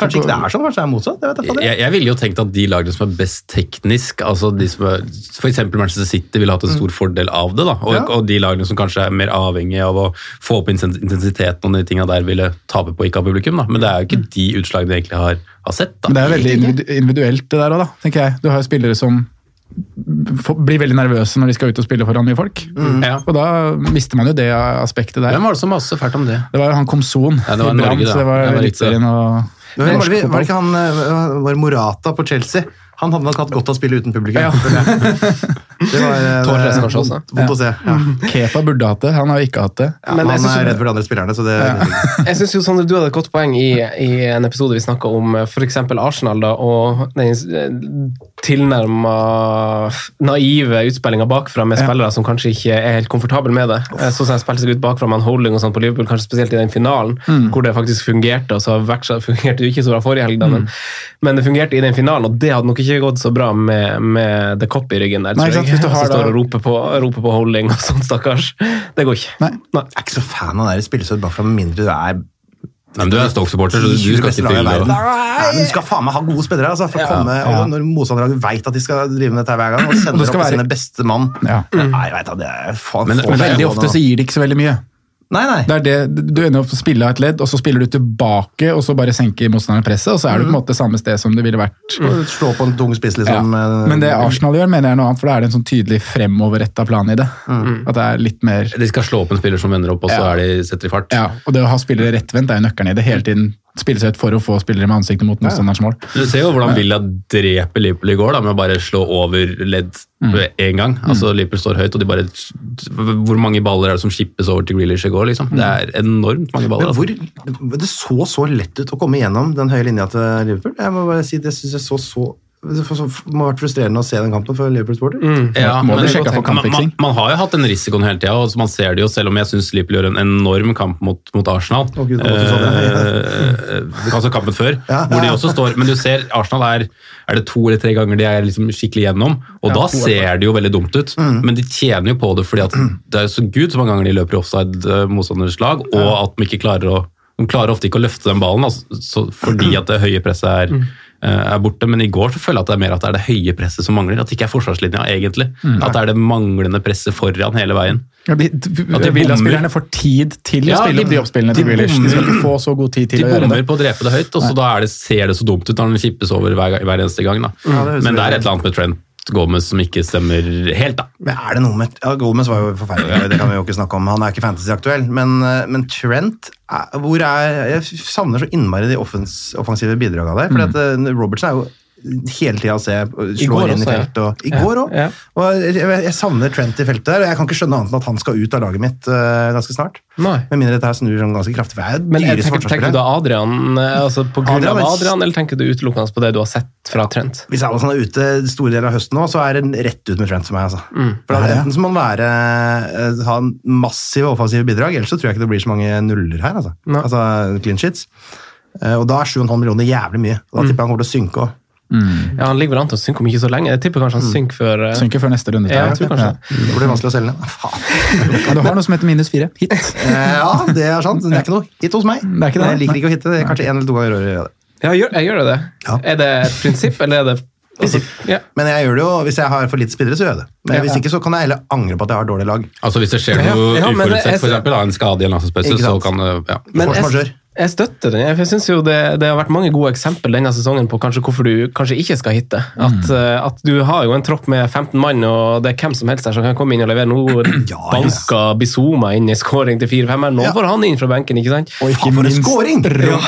Kanskje ikke det er sånn, kanskje det er motsatt. Jeg vet da. Jeg, jeg ville jo tenkt at de lagene som er best teknisk, altså de som er, eksempel Manchester City ville hatt en stor fordel av det, da. Og, Mm. Ja. og de lagene som kanskje er mer avhengige av å få opp intensiteten og de tinga der, ville tape på ikke av publikum, da. Men det er jo ikke de utslagene vi egentlig har, har sett, da. Men det er veldig individuelt det der òg, tenker jeg. Du har jo spillere som blir veldig nervøse når de skal ut og spille foran mye folk. Ja. Og da mister man jo det aspektet der. Hvem var det som maste fælt om det? Det var jo han Komson Ja, det var i Brann, da. så det var Det var riktig. Og Men var, det, var det ikke han eh, var Morata på Chelsea? Han hadde nok hatt godt av å spille uten publikum. Ja. Det var eh, kanskje også. vondt, vondt å se. Ja. Kepa burde hatt det, han har jo ikke hatt det. Ja, Men han er redd for de andre spillerne, så det Jeg synes jo Sondre, du hadde et godt poeng i, i en episode vi snakka om f.eks. Arsenal da, og den tilnærma naive utspillinga bakfra med Ja. spillere som kanskje ikke er helt komfortable med det. Så Sånn som de spilte seg ut bakfra med en holding og sånn på Liverpool, kanskje spesielt i den finalen, hvor det faktisk fungerte. og så fungerte jo ikke så bra forrige helg, da, men, men det fungerte i den finalen, og det hadde nok ikke gått så bra med, med The Cop i ryggen der. Nei, tror ikke sant, jeg. hvis du har Som står og roper på, roper på holding og sånn, stakkars. Det går ikke. Nei. Jeg er ikke så fan av det spillestedet, bare for med mindre du er Nei, men du er Stoke-supporter, så du, skal ikke til Nei, men Du skal faen meg ha gode spillere. Altså, for å komme, ja. og Når motstanderlaget vet at de skal drive med dette hver gang, og sender opp være- sine beste mann Ja. Nei, jeg vet da, det er faen Men- Men veldig ofte så gir de ikke så veldig mye. Nei, nei. Det er det, Du ender opp å spille av et ledd, og så spiller du tilbake, og så bare senker motstanderen presset, og så er du på en måte samme sted som det ville vært. Slå på en tung spiss, liksom. Ja. Men det Arsenal gjør, mener jeg er noe annet, for da er det en sånn tydelig fremoverretta plan i det. At det er litt mer De skal slå opp en spiller som vender opp, og så Ja. er de, setter de fart. Ja, og det å ha spillere rettvendt er jo nøkkelen i det. Hele tiden spille seg ut for å få spillere med ansiktet mot motstanderens mål. Du ser jo hvordan Villa dreper Liverpool i går da, med å bare slå over ledd ved én gang. Altså Liverpool står høyt, og de bare Hvor mange baller er det som skippes over til Grealish i går? liksom? Det er enormt mange baller. Altså. hvor, Det så så lett ut å komme gjennom den høye linja til Liverpool. Jeg må bare si, Det synes jeg så så det må ha vært frustrerende å se den kampen for Liverpool-sporter. Ja, sjekket for man, man, man har jo hatt den risikoen hele tida, og man ser det jo, selv om jeg syns Liverpool gjør en enorm kamp mot, mot Arsenal. Oh, Gud, sånn, Eh, altså kampen før, Ja. hvor de også står Men du ser Arsenal er er det to eller tre ganger de er liksom skikkelig gjennom, og da ser det jo veldig dumt ut. Men de tjener jo på det fordi at det er så gud så mange ganger de løper i offside eh, motstanders lag, og at de ikke klarer å de klarer ofte ikke å løfte den ballen altså, så, fordi at det høye presset er, eh, er borte. Men i går så føler jeg at det er mer at det er det høye presset som mangler. At det ikke er forsvarslinja, egentlig. At det er det manglende presset foran hele veien. Ja, de- de Villa-spillerne får tid til å Ja, spille de- opp de oppspillene til de De skal ikke få så god tid til De å gjøre det. bommer det. på å drepe det høyt, og så da er det, ser det så dumt ut når den kippes over hver, hver eneste gang. Da. Ja, det Men det er et eller annet med Trent Gomez som ikke stemmer helt, da. Men er det noe med ja, Gomez var jo forferdelig, det kan vi jo ikke snakke om. Han er ikke fantasy-aktuell. Men, eh, men Trent er, hvor er, Jeg savner så innmari de offens, offensive bidragene der. For at Robertsen er jo hele tida se slår inn i feltet. Og, I går òg. Ja. Og jeg, jeg savner Trent i feltet der, og jeg kan ikke skjønne annet enn at han skal ut av laget mitt uh, ganske snart. Nei. Med mindre dette her snur sånn ganske kraftig. For jeg Men jeg dyre tenker, tenker du da Adrian, eh, altså på grunn Adrian av Adrian, eller tenker du utelukkende på det du har sett fra Trent? Hvis Alison er ute store deler av høsten nå, så er det rett ut med Trent for meg. Altså. Mm. For da, Enten så må han være, eh, ha massive offensive bidrag, ellers så tror jeg ikke det blir så mange nuller her. Altså, altså clean sheets. Eh, Og da er 7,5 millioner jævlig mye. Mm. Og Da tipper jeg han kommer til å synke òg. Ja, Han ligger vel an til å synke om ikke så lenge. Jeg tipper kanskje han synker før uh... Synker før neste runde. Ja, jeg tror kanskje det. Det blir vanskelig å selge. Faen. Du har noe som heter minus fire. Hit. Eh, Ja, det er sant. Det er ikke noe hit hos meg. Det er ikke det, Jeg liker ikke å hitte. Det er kanskje én eller to ganger i året. jeg gjør det. Ja, gjør, jeg gjør det. Ja. Er det et prinsipp, eller er det altså, ja. Men jeg gjør det jo, hvis jeg har for lite spillere, så gjør jeg det. Men hvis ikke, så kan jeg heller angre på at jeg har dårlig lag. Altså Hvis det skjer noe ja, ja, uforutsett, f.eks. en skade i en landslagspause, Ikke så kan det ja. Men jeg, jeg støtter den. Jeg synes jo det, det har vært mange gode eksempel denne sesongen på kanskje hvorfor du kanskje ikke skal hitte. At, mm. at du har jo en tropp med 15 mann, og det er hvem som helst der som kan komme inn og levere. Nå Ja, banka Bizuma inn i scoring til 4-5 Nå Ja. får han inn fra benken, ikke sant? Og ikke Faen, for minst scoring! Ro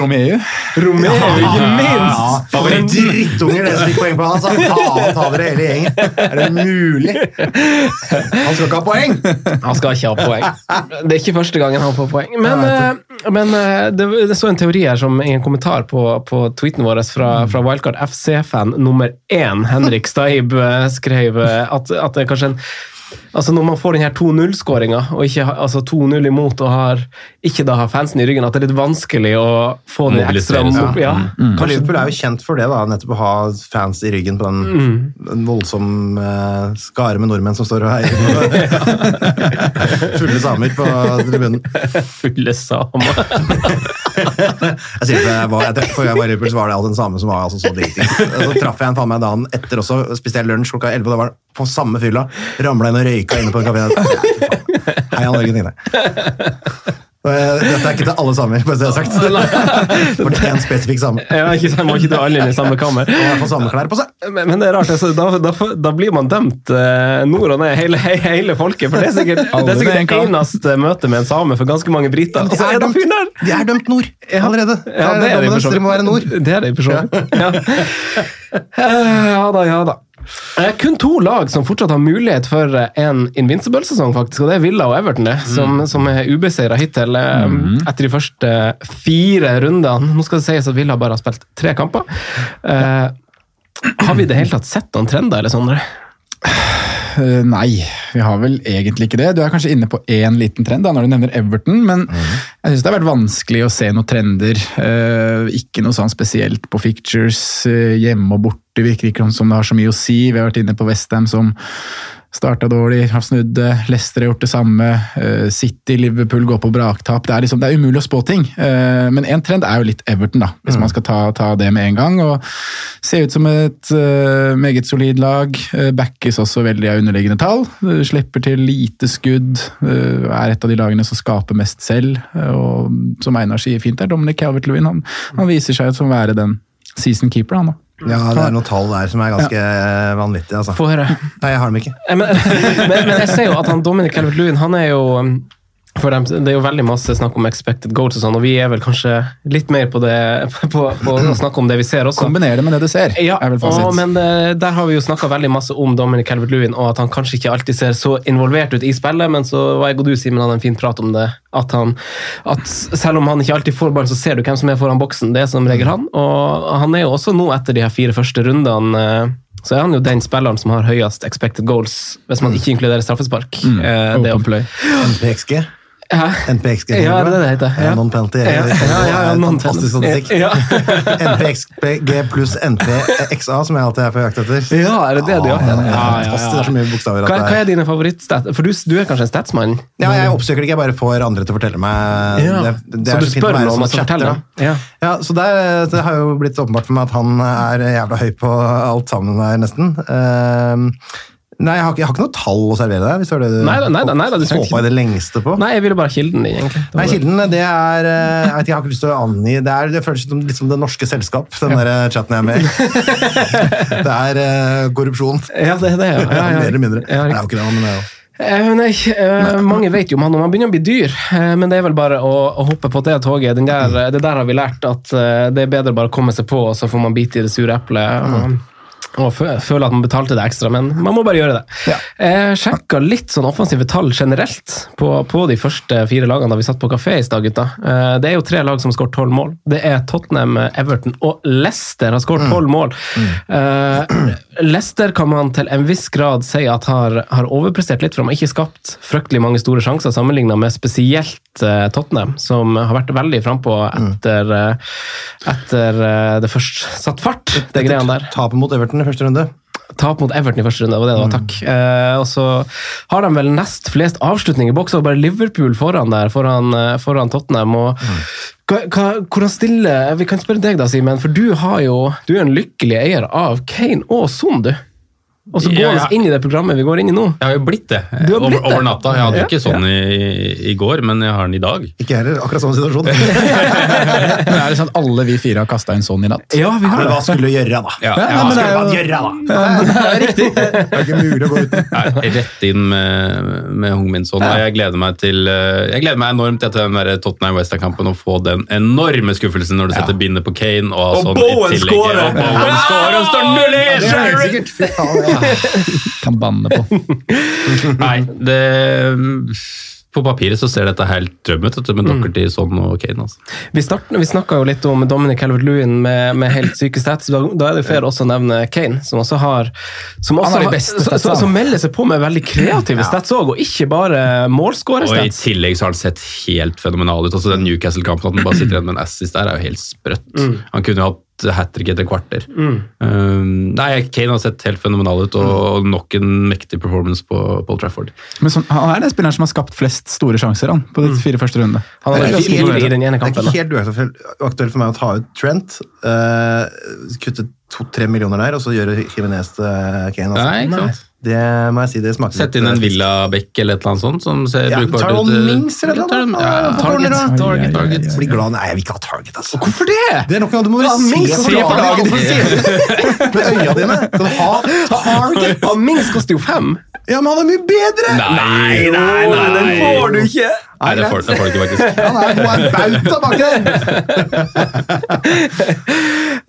Romeo. Romeo, ikke Ja, Det for en drittunger det som fikk poeng på han, sa, Faen ta dere hele gjengen. Er det mulig? Han skal ikke ha poeng! Han skal ikke ha poeng. Det er ikke første gangen han får poeng. Men, eh, men eh, det, det så en teori her som i en kommentar på, på tweeten vår fra, fra Wildcard FC-fan nummer én, Henrik Staib, eh, skrev eh, at, at det er kanskje en Altså Når man får den her 2-0-skåringa, og ikke altså 2-0 imot og har, ikke da har fansen i ryggen, at det er litt vanskelig å få den ekstra ja. ja. Mm. Kanskje, Liverpool er jo kjent for det, da, nettopp å ha fans i ryggen på den, den voldsom uh, skare med nordmenn som står og heier. Fulle samer på tribunen. fulle samer. Jeg sier jeg var, jeg, for jeg var i så var det alltid den samme som var altså så dritings. Så traff jeg en faen meg dagen etter også, spiste jeg lunsj klokka 11, og det var på samme fylla. Ramla inn og røyka inne på en kafé. Heia Norge, Tine. Dette er ikke til alle samer, bare så det er sagt. For det er en spesifikk same. Ja, ikke sant, Må ikke ta alle inn i samme kammer. Og samme klær på seg. Men, men det er rart, altså, da, da, da blir man dømt eh, nord og ned, hele, hele folket. For det er sikkert det, er sikkert det eneste møtet med en same for ganske mange briter. De Og så er det dømt, fyren der! de er dømt nord allerede. Ja, det er må være nord. Det er de for så vidt. Ja. Ja da, ja da. Eh, kun to lag som fortsatt har mulighet for eh, en Invincible-sesong, faktisk, og det er Villa og Everton, det, som, som er ubeseira hittil mm. etter de første fire rundene. Nå skal det sies at Villa bare har spilt tre kamper. Eh, har vi i det hele tatt sett noen trender, eller Sondre? Eh, Nei, vi har vel egentlig ikke det. Du er kanskje inne på én liten trend da, når du nevner Everton, men jeg syns det har vært vanskelig å se noen trender. Eh, ikke noe sånn spesielt på fictures eh, hjemme og borte. Virker ikke som det har så mye å si. Vi har vært inne på Westham som starta dårlig, har snudd det. Leicester har gjort det samme. Eh, City, Liverpool går på braktap. Det er, liksom, det er umulig å spå ting. Eh, men én trend er jo litt Everton, da, hvis man skal ta, ta det med en gang. og Ser ut som et eh, meget solid lag. Backes også veldig av underliggende tall. Slipper til lite skudd. er et av de lagene som skaper mest selv. og som Einar sier fint er Dominic Calvert-Lewin han, han viser seg som å være den season keeper. han da. Ja, det er noen tall der som er ganske vanvittige. Altså. Få høre. Nei, jeg har dem ikke. Eh, Men, men, men jeg ser jo at han Dominic Calvert-Lewin han er jo um, for dem, Det er jo veldig masse snakk om expected goals, og sånn, og vi er vel kanskje litt mer på det på, på å snakke om det vi ser også. Kombinere det med det du ser. Ja, er vel fasit. og, men eh, der har vi jo snakka veldig masse om Dominic Calvert-Lewin, og at han kanskje ikke alltid ser så involvert ut i spillet, men så var jeg og du, Simen, hadde en fin prat om det. At han, at selv om han ikke alltid får ballen, så ser du hvem som er foran boksen. Det er som regel han. Og han er jo også nå, etter de her fire første rundene eh, så er han jo den spilleren som har høyest expected goals, hvis man ikke inkluderer straffespark. Mm. Eh, det er play. NPXG. NPX. Ja, det det heter. Ja. Non-penalty. Ja, ja, ja, ja, Fantastisk statistikk. Ja. NPXG pluss NPXA, som jeg alltid er på jakt etter. Ja, er det det du gjør? Ja, Ja, ja, ja. Fantastisk, det er så mye bokstaver. Hva, hva er dine favorittstat... For du, du er kanskje en statsmann? Ja, jeg oppsøker det ikke, jeg bare får andre til å fortelle meg. Ja. Det, det Så du spør noen, å fortelle så chatter, forteller da. han? Ja. Ja, så det, det har jo blitt åpenbart for meg at han er jævla høy på alt sammen her, nesten. Ehm, nei, jeg har, ikke, jeg har ikke noe tall å servere deg, hvis det var det du Nei håpa i det lengste på. Nei, jeg ville bare kilden din, egentlig. Det Nei. Kilden, det er eh, Jeg vet ikke, jeg har ikke lyst til å angi Det, er, det føles som, litt som Det norske selskap, den der eh, chatten jeg er med i. Det er eh, korrupsjon. Ja, det er det, ja. ja, ja. Mer eller mindre. Ja, det er jo ikke det, men det er jo Eh, nei, eh, mange vet jo om han, og man begynner å bli dyr, eh, men det er vel bare å, å hoppe på det toget. Den der, Mm. Det der har vi lært, at det er bedre bare å komme seg på, og så får man bite i det sure eplet. Mm. Og, føler føle at man betalte det ekstra, men man må bare gjøre det. Jeg sjekka litt sånn offensive tall generelt på, på de første fire lagene da vi satt på kafé i stad, gutta. Eh, Det er jo tre lag som har skåret tolv mål. Det er Tottenham, Everton og Leicester har skåret tolv mål. Eh, Leicester kan man til en viss grad si at har, har overprestert litt, for de har ikke skapt fryktelig mange store sjanser sammenligna med spesielt eh, Tottenham, som har vært veldig frampå etter, eh, etter eh, det først satt fart, det greiene der. Tapet mot Everton i første runde. Tap mot Everton i første runde, det var det det var, takk. Eh, og så har de vel nest flest avslutninger i boks, og bare Liverpool foran der, foran, eh, foran Tottenham. og hva, hva, hvordan stille, Vi kan spørre deg, da, Simen, for du, har jo, du er en lykkelig eier av Kane og Son, du. Og så går Ja, vi ja. inn i det programmet vi går inn i nå. Jeg har jo blitt det. Du har blitt over, over natta. Jeg hadde Ja, ikke sånn i, i går, men jeg har den i dag. Ikke heller. Akkurat samme situasjon. Men er det sånn at alle vi fire har kasta en sånn i natt? Ja, vi Men hva skulle du gjøre, da? Ja, Ja, hva men det Skulle er man gjøre, da? Det er riktig. Det er ikke mulig å gå uten. Nei, rett inn med, med Hung Min Son. Jeg gleder meg til eh, Jeg gleder meg enormt etter den der Tottenham Western-kampen å få den enorme skuffelsen når du setter bindet på Kane. Og, sånn i Bowen tillegg- scorer! Og Bowen scorer og står 0 Ja. Kan banne på. Nei, det På papiret så ser dette helt drøm ut, men mm. med sånn Son og Kane. Altså. Vi, start- vi snakka jo litt om Dominic Calvert-Lewin med, med helt syke stats. Da, da er det fair også å nevne Kane, som også har Som, også har har- beste som- som, som melder seg på med veldig kreative stats òg, og ikke bare Og i tillegg så har han sett helt fenomenal ut. Altså Den Newcastle-kampen, at han bare sitter igjen med en assist der, er jo helt sprøtt. Han kunne jo hatt hat trick etter kvarter. Mm. Um, nei, Kane har sett helt fenomenal ut, og nok en mektig performance på Paul Trafford. Men så, Han er den spilleren som har skapt flest store sjanser han, på de fire første rundene. Han Det er ganske fire uaktuelt. den ene Det er ikke helt uaktuelt aktuelt for meg å ta ut Trent, Uh, kutte to-tre millioner der, og så gjøre Jimenez til Kane. Altså. Nei, ikke sant? Det må jeg si, det smaker Sett inn en Villa-bekk eller et eller annet sånt som ser Ja, brukbart tar ut. noen Mings eller noe? Ja, target, target, target. Blir glad. Nei, jeg vil ikke ha target, altså. Hvorfor det?! Det er nok noe du må Ja, se se på laget. det med øya dine? Ha target? Ja, Mings koster jo fem! Ja, men han er mye bedre! Nei, nei, nei, Den får du ikke! Nei, det får, det får du ikke, faktisk. Han er en bauta baki der!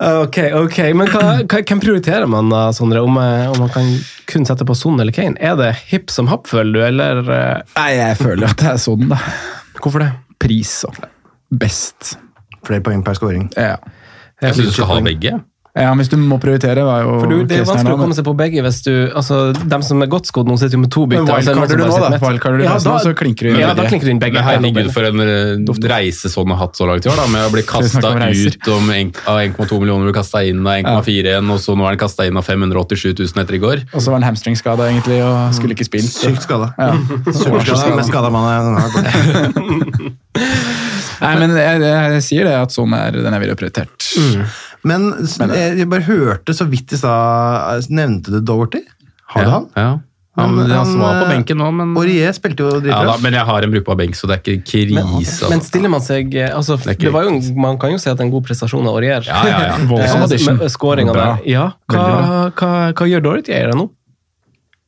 Ok, ok. Men hva, hvem prioriterer man da, Sondre? Om, eh, om man kan kun sette på Son eller Kane? Er det hipp som happ, føler du, eller eh, Nei, jeg føler at det er Son, da. Hvorfor det? Pris og best. Flere poeng per scoring. Ja. Jeg syns du skal ha begge. Ja, hvis du må prioritere, var jo For du, Det er vanskelig nå, å komme seg på begge hvis du altså, Dem som er godt skodd nå, sitter jo med to bytter. Men og så er det noen wildcarder du nå, da? Wildcarder du ja, da, så klinker du inn Ja, da klinker du inn begge. Er herregud, for en eh, reise sånn har hatt så langt i år, da, med å bli kasta ut om en, av 1,2 millioner blir kasta inn av 1,4 igjen, og så nå er den kasta inn av 587 000 etter i går. Og så var han hamstringskada egentlig, og skulle ikke spilt. Sykt skada. Ja. Sykt skada. Mest skada man er. Nei, men jeg, jeg sier det at sånn er den jeg ville prioritert. Men jeg jeg bare hørte så vidt i stad Nevnte du Doherty? Har du ja, han? Ja. Han, Men han, var på eh, benken nå, men Aurier spilte jo ja, da. Men jeg har en brukbar benk, så det er ikke krise. Men Altså. stiller man seg eh, altså, det ikke det var jo, Man kan jo si at det er en god prestasjon av Aurier. Ja, ja, ja. Voldsom Eh, Skåringa der. Ja, hva, Veldig hva, hva gjør Dorothy Eier nå?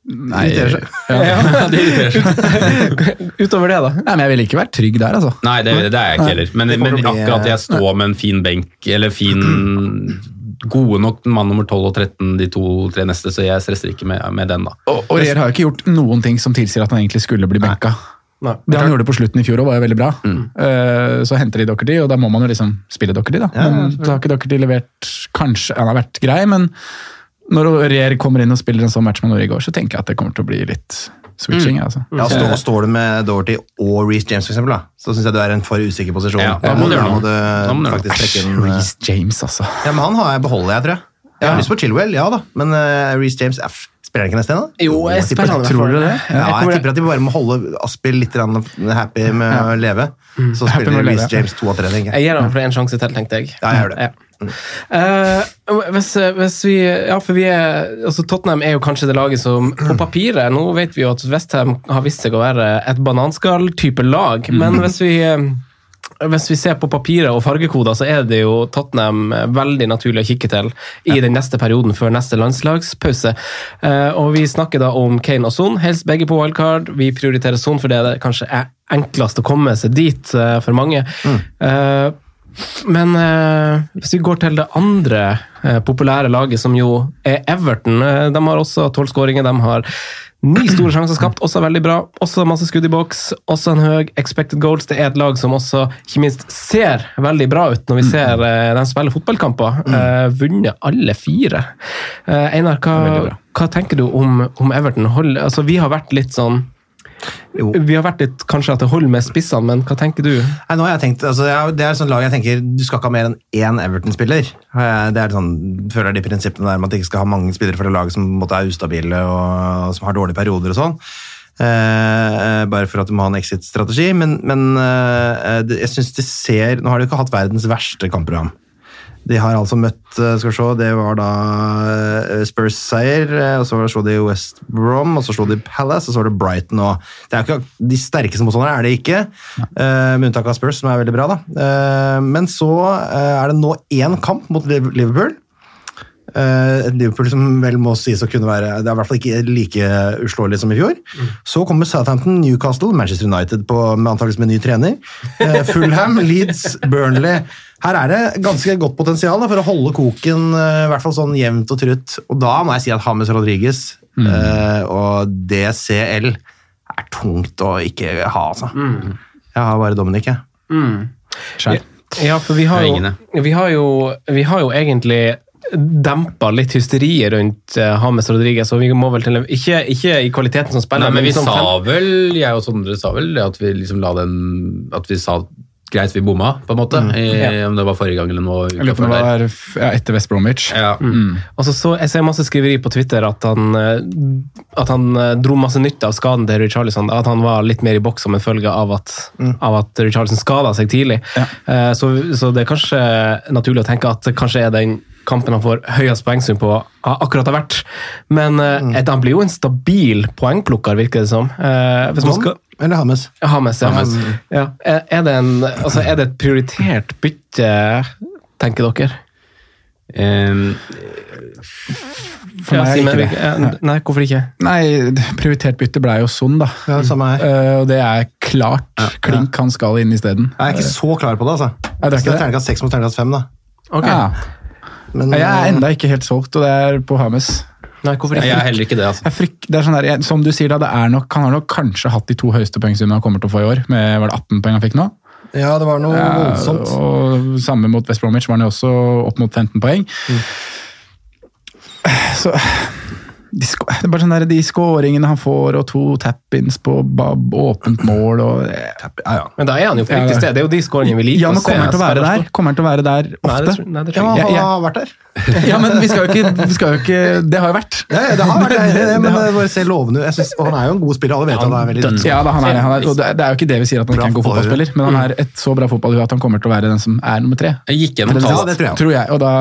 Nei, Irriterer seg. Ja. det irriterer seg. Utover det, da? Nei, men jeg ville ikke vært trygg der, altså. Nei, det, det er jeg ikke heller. Men, men akkurat jeg står med en fin benk, eller fin Gode nok mann nummer 12 og 13 de to-tre neste, så jeg stresser ikke med, med den, da. Og Aurier har jo ikke gjort noen ting som tilsier at han egentlig skulle bli benka. Nei. Det han gjorde på slutten i fjor òg, var jo veldig bra. Eh, Så henter de Dockerty, og da må man jo liksom spille Dockerty, da. Men så har ikke Dockerty levert Kanskje han har vært grei, men når Aurier kommer inn og spiller en sånn match med Norge i går, så tenker jeg at det kommer til å bli litt switching. altså. Ja, stå, står du med Dorothy og Reece James, for eksempel, da, så syns jeg du er i en for usikker posisjon. Ja, da må du gjøre noe. du Da må du faktisk trekke inn eh, Reece James, altså. Ja, men han har jeg beholder, jeg, tror jeg. Jeg har lyst på Chilwell, ja da, men uh, Reece James F. Spiller han ikke neste ennå? da? Jo, jeg tipper spiller han Tror du det? Ja, jeg tipper at de bare må holde Aspil litt happy med å leve. Så spiller Reece. James to av tre, tenker jeg. Jeg gir ham for en sjanse til, tenkte jeg. Ja, jeg gjør det. Eh, hvis, hvis vi Ja, for vi er altså Tottenham er jo kanskje det laget som på papiret Nå vet vi jo at Westham har vist seg å være et bananskall-type lag, men hvis vi eh, hvis vi ser på papiret og fargekoder, så er det jo Tottenham eh, veldig naturlig å kikke til i den neste perioden før neste landslagspause. Uh, og Vi snakker da om Kane og Son, helst begge på wildcard. Vi prioriterer Son for det kanskje er enklest å komme seg dit uh, for mange. Eh, men eh, hvis vi går til det andre eh, populære laget, som jo er Everton eh, De har også tolv skåringer, de har ni store sjanser skapt, også veldig bra. Også masse skudd i boks, også en høy expected goals. Det er et lag som også ikke minst ser veldig bra ut når vi ser eh, de spille fotballkamper. Eh, vunnet alle fire. Eh, Einar, hva, hva tenker du om, om Everton? Hold, altså, vi har vært litt sånn Jo. Vi har vært litt kanskje at det holder med spissene, men hva tenker du? Nei, nå har jeg tenkt, altså, Det er et sånt lag jeg tenker du skal ikke ha mer enn én Everton-spiller. Eh, Det er sånn, føler de prinsippene der med at de ikke skal ha mange spillere for det laget som måtte er ustabile og som har dårlige perioder og sånn. Eh, bare for at du må ha en exit-strategi. Men, men eh, jeg synes de ser Nå har de ikke hatt verdens verste kampprogram. De har altså møtt eh, skal vi se, Det var da eh, Spurs-seier, eh, og så slo de West Brom, og så slo de Palace, og så var det Brighton. òg. De sterkeste motstanderne er det ikke, med unntak av Spurs, som er veldig bra. da. Men så er det nå én kamp mot Liverpool. Eh, Et Liverpool som vel må sies å kunne være Det er i hvert fall ikke like uslåelig som i fjor. Så kommer Southampton, Newcastle, Manchester United på, med antakeligvis med ny trener. Uh, Fulham, Leeds, Burnley. Her er det ganske godt potensial da, for å holde koken uh, i hvert fall sånn jevnt og trutt. Og da må jeg si at James Rodriguez eh, og DCL er tungt å ikke ha, altså. Jeg har bare Dominic, jeg. Skjær. Ja, for vi har, jo, vi har jo, vi har jo egentlig dempa litt hysteriet rundt Hames James Rodriguez, og vi må vel til ikke, ikke i kvaliteten som spiller, Nei, men vi som sa vel, jeg og Sondre sa vel at vi liksom la den At vi sa greit vi bomma, på en måte. I, Ja. Om det var forrige gang eller noe. Eller om det var ja, etter West Bromwich. Ja. Mm. Og så så, jeg ser masse skriveri på Twitter at han, eh, at han eh, dro masse nytte av skaden til Richarlison. At han var litt mer i boks som en følge av at, av at Richarlison skada seg tidlig. Eh, Så, så det er kanskje naturlig å tenke at kanskje er den kampen han får høyest poengsum på, akkurat har vært. Men mm. et- han blir jo en stabil poengplukker, virker det som. Eh, hvis man skal eller Hames? Hames, ja. Hames. ja. Er, er, det en, altså, er det et prioritert bytte, tenker dere? Um, For meg er Simen, ikke det. eh, Nei, hvorfor ikke? Nei, prioritert bytte ble jo sånn, da. Ja, det samme her. Uh, og det er klart. Klink han skal inn isteden. Jeg er ikke så klar på det, altså. Er det er ikke Så det er terningkast seks mot terningkast fem, da. Ok. Ja. Men, Jeg er eh, enda ikke helt solgt, og det er på Hames. Nei, hvorfor jeg er heller ikke det, altså. Jeg fryk, det er sånn der, jeg, som du sier da, det er nok, Han har nok kanskje hatt de to høyeste poengsummene han kommer til å få i år. med var det 18 poeng han fikk nå? Ja, det var noe Ja, voldsomt. og Samme mot West Bromwich var han jo også opp mot 15 poeng. Så de, bare sånn der, de skåringene han får, og to tap-ins på åpent mål og Ja, ja. Men da er han jo på riktig sted. Det er jo de skåringene vi liker Ja, men kommer han til å være der? Kommer han til å være der Nei, det, ofte? tror- nei, det ja, tror han jeg har vært der. Ja, men vi skal jo ikke, vi skal jo ikke Det har jo vært. Ja, ja, det har vært det, men det bare ser lovende ut. Og han er jo en god spiller, alle vet han, han er veldig. Ja, da, han er, han er, og det, det er jo ikke det vi sier at han ikke er en god fotballspiller, men han er et så bra fotballhue at han kommer til å være den som er nummer tre. Jeg gikk gjennom tall. Ja, det tror jeg. tror jeg. Og da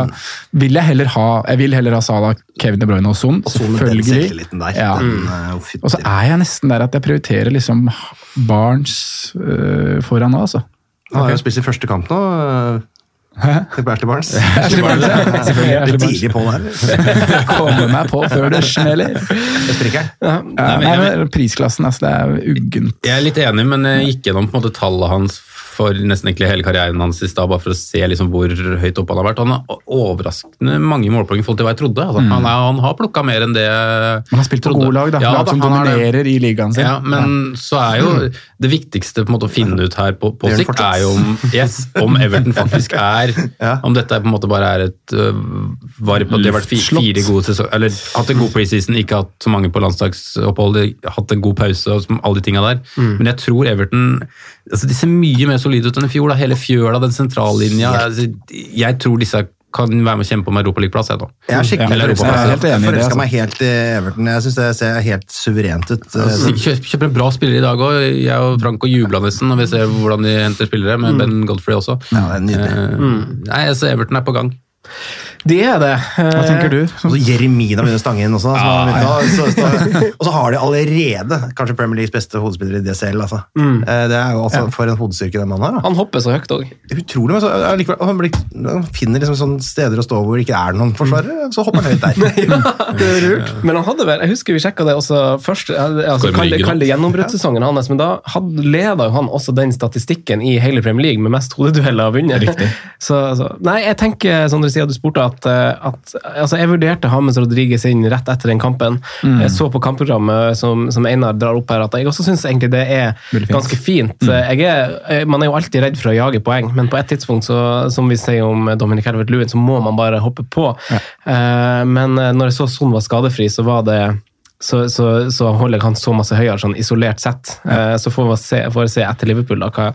vil jeg heller ha jeg vil heller ha Salah, Kevin De Bruyne og Son. Selvfølgelig. Ja. Den, eh. Og så er jeg nesten der at jeg prioriterer liksom Barnes øh, foran nå, altså. Han har jo spilt sin første kamp nå. eh, Hæ? Til Ashley Barnes. Ashley Barnes, ja. Selvfølgelig, tidlig på der. Komme meg på før det smeller. Det spriker. Ja, nei, men prisklassen, altså. Det er uggent. Jeg er litt enig, men jeg gikk gjennom på en måte tallet hans for nesten egentlig hele karrieren hans i stad, bare for å se liksom hvor høyt oppe han har vært. Han har overraskende mange målpoeng i forhold til hva jeg trodde. Altså, han, er, han har plukka mer enn det jeg Man har spilt på gode lag, da. Ja, lag som han dominerer i ligaen sin. Ja, men så er jo det viktigste på en måte å finne ut her på, på sikt, er jo om, yes, om Everton faktisk er Ja. Om dette på en måte bare er et uh, var på, De har vært fire, fire gode sesonger, eller hatt en god preseason, ikke hatt så mange på landslagsopphold, hatt en god pause og alle de tinga der. Mm. Men jeg tror Everton altså De ser mye mer solide ut enn i fjor. da, Hele fjøla, den sentrallinja. Altså, jeg tror disse kan være med å kjempe om europaligaplass. Jeg. Jeg er skikkelig ja, forelska. jeg er helt enig i det, forelska altså. meg helt i Everton. Jeg syns det ser helt suverent ut. Altså, Kjøper, kjøper en bra spiller i dag òg. Jeg og Franco jubla nesten når vi ser hvordan de henter spillere, med Ben Godfrey også. Ja, det er nydelig. Eh, Nei, altså Everton er på gang. Det er det. Hva tenker du? Og så Jeremina begynner å stange inn også. Så, så, så, og så har de allerede kanskje Premier Leagues beste hodespiller i DCL. Altså. Mm. Det er jo altså For en hodestyrke den mannen har. da. Han hopper så høyt òg. Utrolig, men så, likevel, han, blir, han finner liksom sånne steder å stå hvor det ikke er noen forsvarere, så hopper han høyt der. Det er lurt. Men han hadde vel, jeg husker vi sjekka det også først, altså, kall det, gjennombruddssesongen hans, men da hadde, leda jo han også den statistikken i hele Premier League med mest hodedueller vunnet. Så, altså, nei, jeg tenker, som dere sier, du spurte at, eh, at altså, Jeg vurderte Hames Rodriguez inn rett etter den kampen. Jeg så på kampprogrammet som, som Einar drar opp her, at jeg også syns egentlig det er Veldig fint. ganske fint. Jeg er, eh, man er jo alltid redd for å jage poeng, men på et tidspunkt, så, som vi sier om Dominic Helvert Lewin, så må man bare hoppe på. Ja. men eh, når jeg så Son var skadefri, så var det så, så, så holder han så masse høyere, sånn isolert sett. Ja. så får, vi se, får se etter Liverpool da, hva,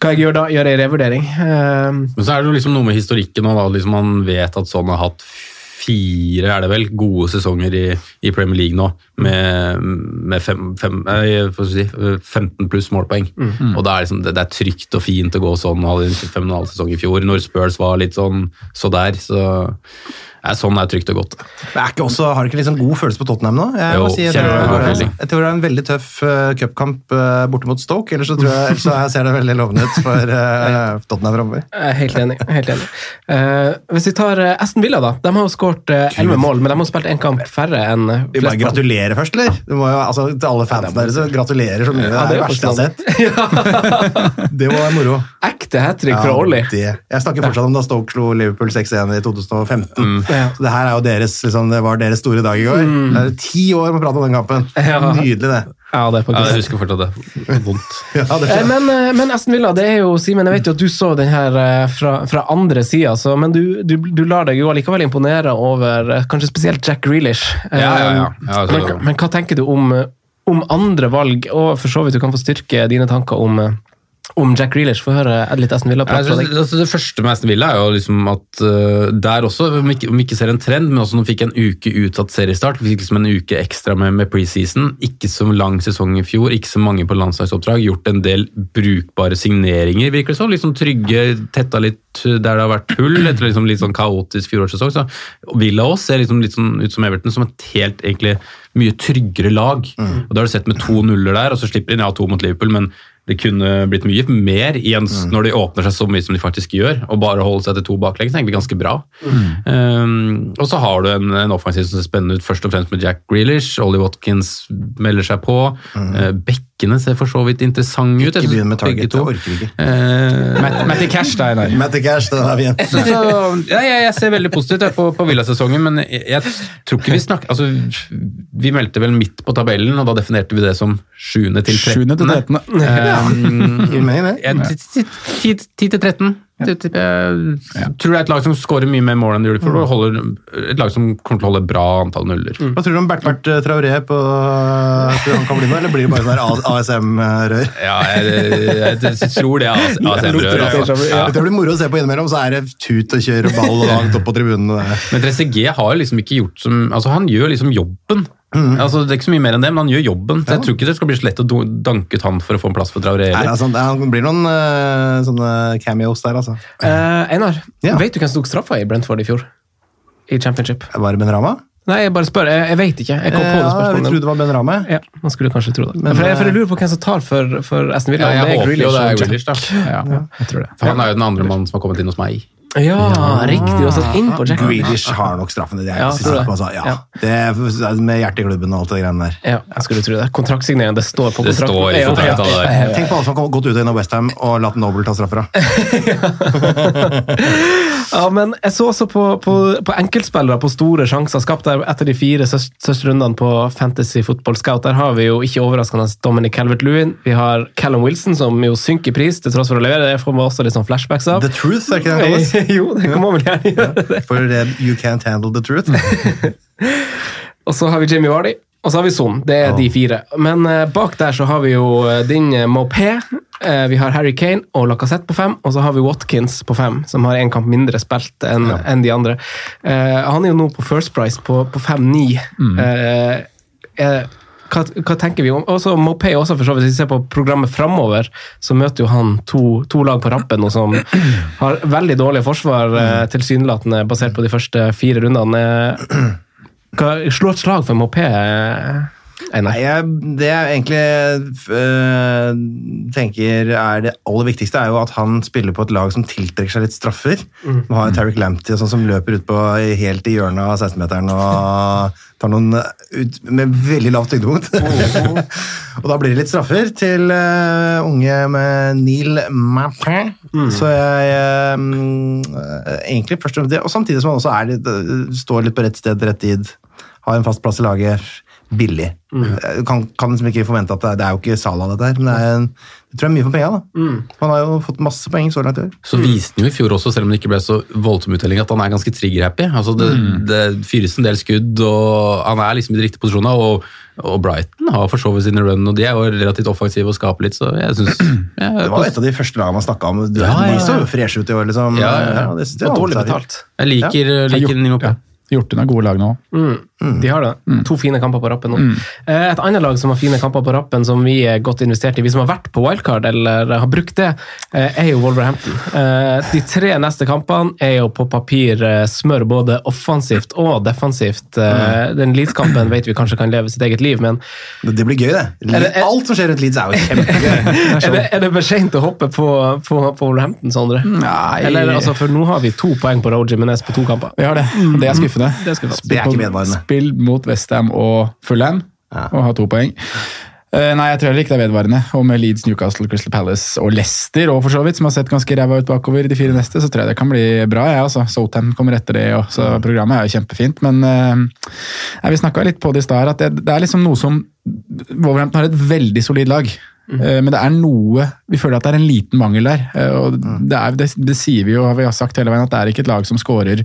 hva jeg gjør da. Gjør jeg revurdering. Eh, Men så er det jo liksom noe med historikken og da, liksom Man vet at sånn har hatt fire er det vel, gode sesonger i, i Premier League nå, med, med fem, fem, si, 15 pluss målpoeng. Og det er, liksom, det, det er trygt og fint å gå sånn, hadde en fem og en halv sesong i fjor, når Spurs var litt sånn så der. så er sånn er trygt og godt. Men er ikke også, har du ikke liksom god følelse på Tottenham nå? Jeg, Jo, si, jeg, tror, jeg, følelse. jeg tror det er en veldig tøff uh, cupkamp uh, borte mot Stoke, ellers så, tror jeg, ellers så ser det veldig lovende ut for uh, Tottenham framover. er helt enig. Helt enig. Eh, hvis vi tar Aston Villa, da. De har jo skåret elleve mål, men de har spilt én kamp færre enn flest. Vi bare gratulere gratulerer først, eller? Du må jo, altså, til alle fansene der, så gratulerer så mye. Det er det er verste jeg har sett. Det må være moro. Ekte hat trick fra Ollie. det. Jeg snakker fortsatt om da Stoke slo Liverpool 6-1 i 2015. Ja. Det her er jo deres, liksom, det var deres store dag i går. Det er ti år med å prate om den kampen. Ja. Nydelig, det. Ja, det er Ja, faktisk jeg husker fortsatt det. Vondt. Ja, det Eh, Men, eh, men Aston Villa, det er jo Simen, jeg vet jo at du så den her eh, fra, fra andre sida, men du, du, du lar deg jo allikevel imponere over kanskje spesielt Jack Grealish. Ja, ja, ja. Ja, men, men hva tenker du om, om andre valg, og for så vidt du kan få styrke dine tanker om, om Jack Grealish. Få høre litt Aston Villa. Prate, jeg tror- deg. altså, det første med Aston Villa er jo liksom at uh, der også, om ikke, om ikke ser en trend, men også når de fikk en uke utsatt seriestart, fikk liksom en uke ekstra med, med preseason, ikke så lang sesong i fjor, ikke så mange på landslagsoppdrag, gjort en del brukbare signeringer, virker det som, liksom trygge, tetta litt der det har vært hull, etter liksom litt sånn kaotisk fjorårssesong, så Villa også ser liksom litt sånn ut som Everton, som et helt egentlig mye tryggere lag. Og da har du sett med to nuller der, og så slipper de inn ja, to mot Liverpool, men det kunne blitt mye mer igjen når de åpner seg så mye som de faktisk gjør, og bare holde seg til to baklengs er egentlig ganske bra. Um, og så har du en, en offensiv som ser spennende ut, først og fremst med Jack Grealish. Ollie Watkins melder seg på. Uh, bekkene ser for så vidt interessante ut. Ikke begynn med target, det orker vi ikke. Eh, Matt- Matty Cash, da, Einar. Matty Cash, den er så, så, ja, jeg, jeg ser veldig positivt jeg, på, på Villa-sesongen, men jeg, jeg tror ikke vi snakker altså, Vi meldte vel midt på tabellen, og da definerte vi det som 7. til 13. 7. til trettende. Um, ja. mening, det. jeg- ti- ti- ti- 10 til 13. Det tipper Jeg tror det er et lag som skårer mye mer mål enn de gjorde før, og holder, et lag som kommer til å holde bra antall nuller. Hva tror du om Bert-Bert Traoré på tror han kan bli med, eller blir det bare sånn ASM-rør? Ja, jeg, jeg, jeg tror det er ASM-rør. Altså. Ja. Det blir moro å se på innimellom, så er det tut og kjør og ball langt opp på tribunene. Men 3CG har liksom ikke gjort som altså Han gjør liksom jobben. Altså Det er ikke så mye mer enn det, men han gjør jobben. Så Jeg tror ikke det skal bli så lett å danke ut han for å få en plass for Traoré. Altså, det blir noen uh, sånne cameos der, altså. Uh, Einar, Ja. vet du hvem som tok straffa i Brentford i fjor? I championship? Var det Ben Rama? Nei, jeg bare spør. Jeg, jeg vet ikke. Jeg kom på det spørsmålet. ja, jeg trodde det var Ben Rama. Ja, man skulle kanskje tro det. Men, for, jeg, for jeg eh, lurer på hvem som tar for, for Aston Villa. Ja, jeg håper jo det er. Grealish, da. Ja, jeg tror det. For han er jo den andre mannen som har kommet inn hos meg. Ja, riktig. Og satt inn på Jack. Grealish har nok straffene. Det er Ja, det. på, altså. ja. Ja. Det er med hjertet i klubben og alt det greiene der. Ja, jeg skulle tro det. Kontraktsignering, det står på Det kontrakten. står i Ja, kontrakten, ja. Tenk på alle som har gått ut og inn av Westham og latt Noble ta straffer. Ja, men jeg så også på, på, på enkeltspillere på store sjanser skapt der etter de fire søsterrundene rundene på Fantasy Football Scout. Der har vi jo ikke overraskende Dominic Calvert-Lewin. Vi har Callum Wilson, som jo synker i pris til tross for å levere. Det får vi også litt sånn flashbacks av. The truth, er ikke det han kalles? jo, det kan man vel gjerne gjøre. For you can't handle the truth. Og så har vi Jimmy Vardy, og så har vi Son. Det er de fire. Men eh, bak der så har vi jo eh, din uh, Mopé, eh, vi har Harry Kane og Lacassette på fem, og så har vi Watkins på fem, som har én kamp mindre spilt enn enn de andre. Eh, han er jo nå på First Price på, på 5-9. Mm. eh, hva, hva tenker vi om Også Mopé også, for så vidt. Hvis vi ser på programmet framover, så møter jo han to, to lag på rappen og som har veldig dårlig forsvar, eh, tilsynelatende, basert på de første fire rundene. Hva, slå et slag for Mopé, eh. Nei, det jeg egentlig øh, tenker er det aller viktigste, er jo at han spiller på et lag som tiltrekker seg litt straffer. Mm. Man har Tariq Lamptey og sånn som løper ut på helt i hjørnet av 16-meteren og tar noen ut med veldig lavt tyngdepunkt. og da blir det litt straffer til øh, unge med Neil Mappé. Mm. Så jeg øh, egentlig først og fremst det, og samtidig som han også er litt, står litt på rett sted, rett tid, har en fast plass i laget billig. Mm. Kan, kan liksom ikke forvente at det er, det er jo ikke Salah dette her, men det, er en, det tror jeg er mye for penga. Mm. Han har jo fått masse poeng så langt i år. Så viste han jo i fjor også, selv om det ikke ble så voldsom uttelling, at han er ganske trigger-happy. Altså det, det fyres en del skudd, og han er liksom i de riktige posisjonene. Og, og Brighton har for så vidt sine run, og de er jo relativt offensive og skaper litt, så jeg syns Det var et av de første lagene man snakka om. Du, Ja, ja, ja. så freshe ut i år, liksom. Ja, ja, ja. det synes jeg Og var dårlig betalt. Jeg liker, ja. liker P. ja. Gjort unna gode lag nå. Mm. De har det. To fine kamper på rappen nå. Mm. Et annet lag som har fine kamper på rappen, som vi er godt investert i, vi som har vært på wildcard eller har brukt det, eh, er jo Wolverhampton. Eh, De tre neste kampene er jo på papir eh, smør både offensivt og defensivt. Eh, Den Leeds-kampen vet vi kanskje kan leve sitt eget liv, men Det, blir gøy, det. Alt som skjer rundt Leeds, er jo kjempegøy. er det, er det for seint å hoppe på, på, på Wolverhampton, Sondre? Nei. Eller, altså, for nå har vi to poeng på Roger Jimenez på to kamper. Vi har det. Det er skuffende. Det er skuffende. Det er ikke vedvarende. Spill mot Westham og Fulham og ha to poeng. Eh, Nei, jeg tror heller ikke det er vedvarende. Og med Leeds, Newcastle, Crystal Palace og Leicester, og for så vidt, som har sett ganske ræva ut bakover i de fire neste, så tror jeg det kan bli bra. jeg altså. Southampton kommer etter det, og så programmet er jo kjempefint. Men jeg, nei, vi snakka litt på det i stad, at det, det er liksom noe som Wolverhampton har et veldig solid lag. Eh, Men det er noe Vi føler at det er en liten mangel der. eh, og Det, er, det, det sier vi jo, har vi sagt hele veien, at det er ikke et lag som skårer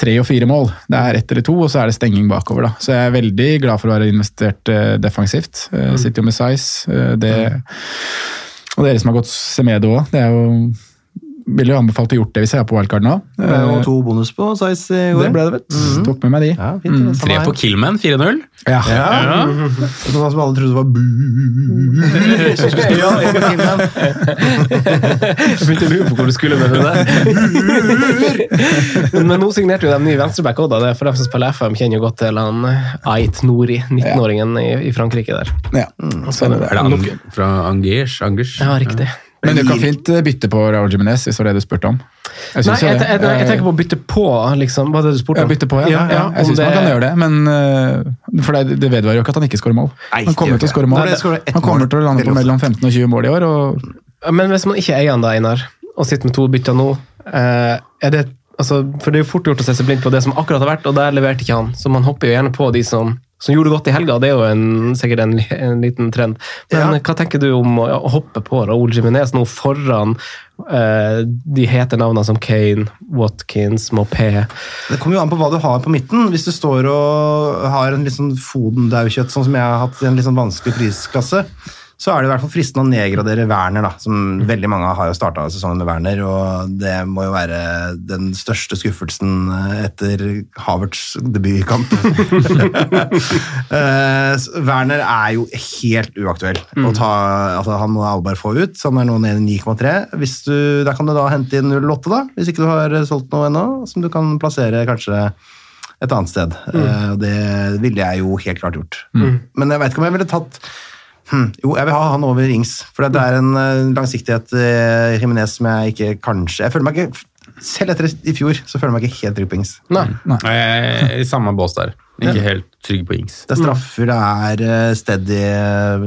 tre og fire mål. Det er ett eller to, og så er det stenging bakover. da. Så jeg er veldig glad for å være investert eh, defensivt. Sitter jo med size. det Og dere som har gått Semedo òg. Det er jo ville anbefalt å gjort det hvis jeg er på wildcard nå. Det jo Eh, to bonus på size i går. Det ble det, vet du. Tok med meg de. Ja, fint, mm. Tre på Killman, 4-0. Ja. Ja. Det var Noen som alle trodde var bu. ja, jeg begynte å lure på hvor du skulle med det der. men, nå signerte jo de ny venstreback òg, da. Det er For dem som spiller FM, kjenner jo godt til han Ait Nori, 19-åringen i, i Frankrike der. Ja. Så det, Er det Ang fra Angers? Angers? Ja, riktig. Men du kan fint eh, bytte på Raúl Jiminez, hvis det var det du spurte om. Jeg Nei, jeg, jeg, jeg, tenker på å bytte på, liksom. Hva er det du spurte Ja, om? bytte på, ja. ja, ja. Jeg syns det... man kan gjøre det, men øh, For det, det vedvarer jo ikke at han ikke skårer mål. Han kommer til å skåre mål. ett Han kommer til å lande på mellom 15 og 20 mål i år. og Men hvis man ikke eier han da, Einar, og sitter med to bytter nå, eh, er det altså, For det er jo fort gjort å se seg blind på det som akkurat har vært, og der leverte ikke han. Så man hopper jo gjerne på de som, som gjorde det godt i helga. Det er jo en, sikkert en, en liten trend. Men hva tenker du om å, å hoppe på Raúl Jiminez nå foran eh, de hete navnene som Kane, Watkins, Mopé? Det kommer jo an på hva du har på midten. Hvis du står og har en litt sånn Foden-daukjøtt, sånn som jeg har hatt i en litt sånn vanskelig prisklasse, så er det i hvert fall fristende å nedgradere Werner, da, som veldig mange har jo starta sesongen med Werner, og det må jo være den største skuffelsen eh, etter Havertz debutkamp. uh, Werner er jo helt uaktuell å ta altså Han må alle få ut, så han er nå nede i 9,3. Hvis Der kan du da hente inn 08, da, hvis ikke du har solgt noe ennå, som du kan plassere kanskje et annet sted. Mm. det ville jeg jo helt klart gjort. Men jeg veit ikke om jeg ville tatt hm, Jo, jeg vil ha han over Ings, for det er en eh, langsiktighet i Jiminez som jeg ikke kanskje Jeg føler meg ikke Selv etter i fjor så føler jeg meg ikke helt trygg på Ings. Nei. Jeg er I samme bås der. Ikke helt trygg på Ings. Det er straffer, det er eh, steady eh,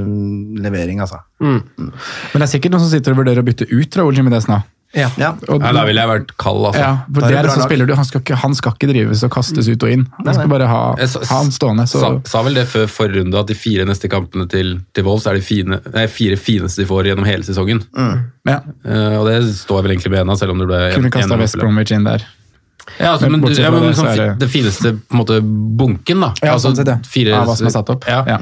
levering, altså. Men det er sikkert noen som sitter og vurderer å bytte ut Raúl Jiminez nå. Ja. Ja. Og, ja da ville jeg vært kald, altså. ja, for det er det er liksom spiller du, han skal, ikke, han skal ikke drives og kastes ut og inn. Han skal bare ha, sa- ha han stående. Så, Sa, sa vel det før forrige runde, at de fire neste kampene til, til Wolves er de fine, nei, fire fineste de får gjennom hele sesongen. ja, Uh, og det står jeg vel egentlig med ennå, selv om det ble kunne kasta West Bromwich inn der. Ja, altså, Men men, ja, men det, så sånn, det- det fineste på en måte bunken, da. Ja, altså, sånn sett, ja. fire, Av hva som er satt opp. Ja. Ja.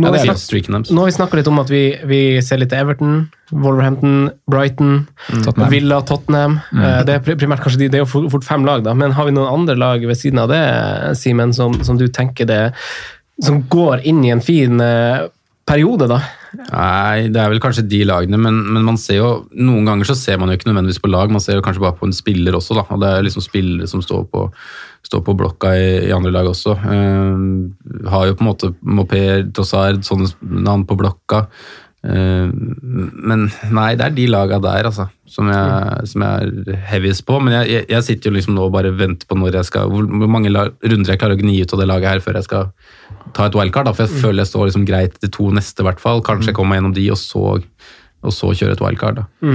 Nå har ja, vi snakket- Nå har vi snakka litt om at vi, vi ser litt til Everton, Wolverhampton, Brighton, Tottenham. Villa, Tottenham. Mm. Det er primært kanskje de, det er jo fort fort fem lag, da, men har vi noen andre lag ved siden av det, Simen, som, som du tenker det Som går inn i en fin eh, periode, da? Nei, det er vel kanskje de lagene, men, men man ser jo noen ganger så ser man jo ikke nødvendigvis på lag, man ser jo kanskje bare på en spiller også. da, og Det er liksom spillere som står på, står på blokka i, i andre lag også. Uh, har jo på en måte Mopé, Trossard, sånne navn på blokka. Uh, men nei, det er de laga der, altså, som jeg, som jeg er heaviest på. Men jeg, jeg, sitter jo liksom nå og bare venter på når jeg skal, hvor, mange runder jeg klarer å gni ut av det laget her før jeg skal ta et wildcard. Da, for jeg føler jeg står liksom greit de to neste, i hvert fall. Kanskje jeg kommer meg gjennom de, og så, og så kjøre et wildcard. Da.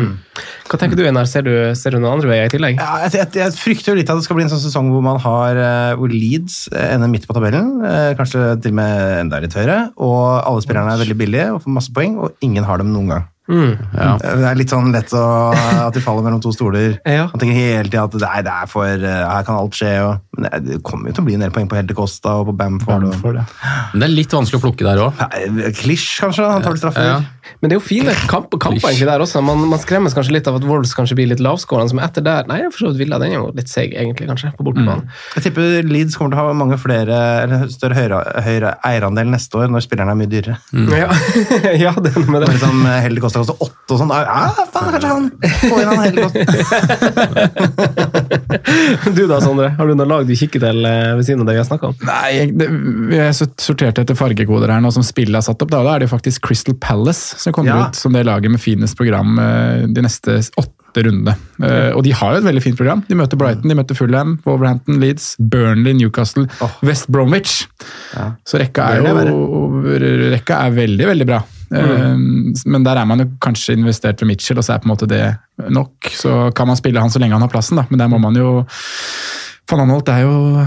Hva tenker du, Einar? Ser du, ser du noen andre veier i tillegg? Ja, jeg, jeg, jeg frykter jo litt at det skal bli en sånn sesong hvor man har eh, hvor Leeds ender midt på tabellen, eh, kanskje til og med enda litt høyere, og alle spillerne er veldig billige og får masse poeng, og ingen har dem noen gang. Ja. Det er litt sånn lett å, at de faller mellom to stoler. Ja. Man tenker hele tida at nei, det er for, eh, her kan alt skje. Og, men det, kommer jo til å bli en del poeng på Helde Costa og på Bamford. Og, ja. Men det er litt vanskelig å plukke der òg. Klisj, kanskje? Han tar vel straffer. Ja. Men det er jo fine kamp, kamper egentlig der også. Man, man skremmes kanskje litt av at Wolves kanskje blir litt lavskårende, som etter der Nei, for så vidt Villa den er jo litt seig, egentlig, kanskje, på bortebane. Jeg tipper Leeds kommer til å ha mange flere, eller større høyere, høyere eierandel neste år når spillerne er mye dyrere. Ja. ja, det er noe med Det det. liksom Heldig Kosta koster åtte og sånn. Ja, faen, kanskje han Få inn han Heldig Costa. Du da, Sondre? Har du noe lag du kikker til eh, ved siden av det vi har snakka om? Nei, jeg- det, sorterte etter fargekoder her nå som spillet er satt opp. Da, da er det faktisk Crystal Palace som kommer Ja. ut som det laget med finest program eh, de neste åtte rundene. Uh, og de har jo et veldig fint program. De møter Brighton, de møter Fulham, Wolverhampton, Leeds, Burnley, Newcastle, West Bromwich. Så rekka er jo rekka er veldig, veldig bra. Eh, Men der er man jo kanskje investert ved Mitchell, og så er på en måte det nok. Så kan man spille han så lenge han har plassen, da. men der må man jo Van Anholt er jo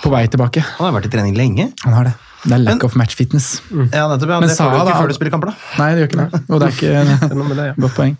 på vei tilbake. Han har vært i trening lenge. Han har det. Det er lack of match fitness. Ja, nettopp, ja. Men det får du ikke da- før du spiller kamper, da. Nei, det gjør ikke det. Og det er ikke. Godt poeng.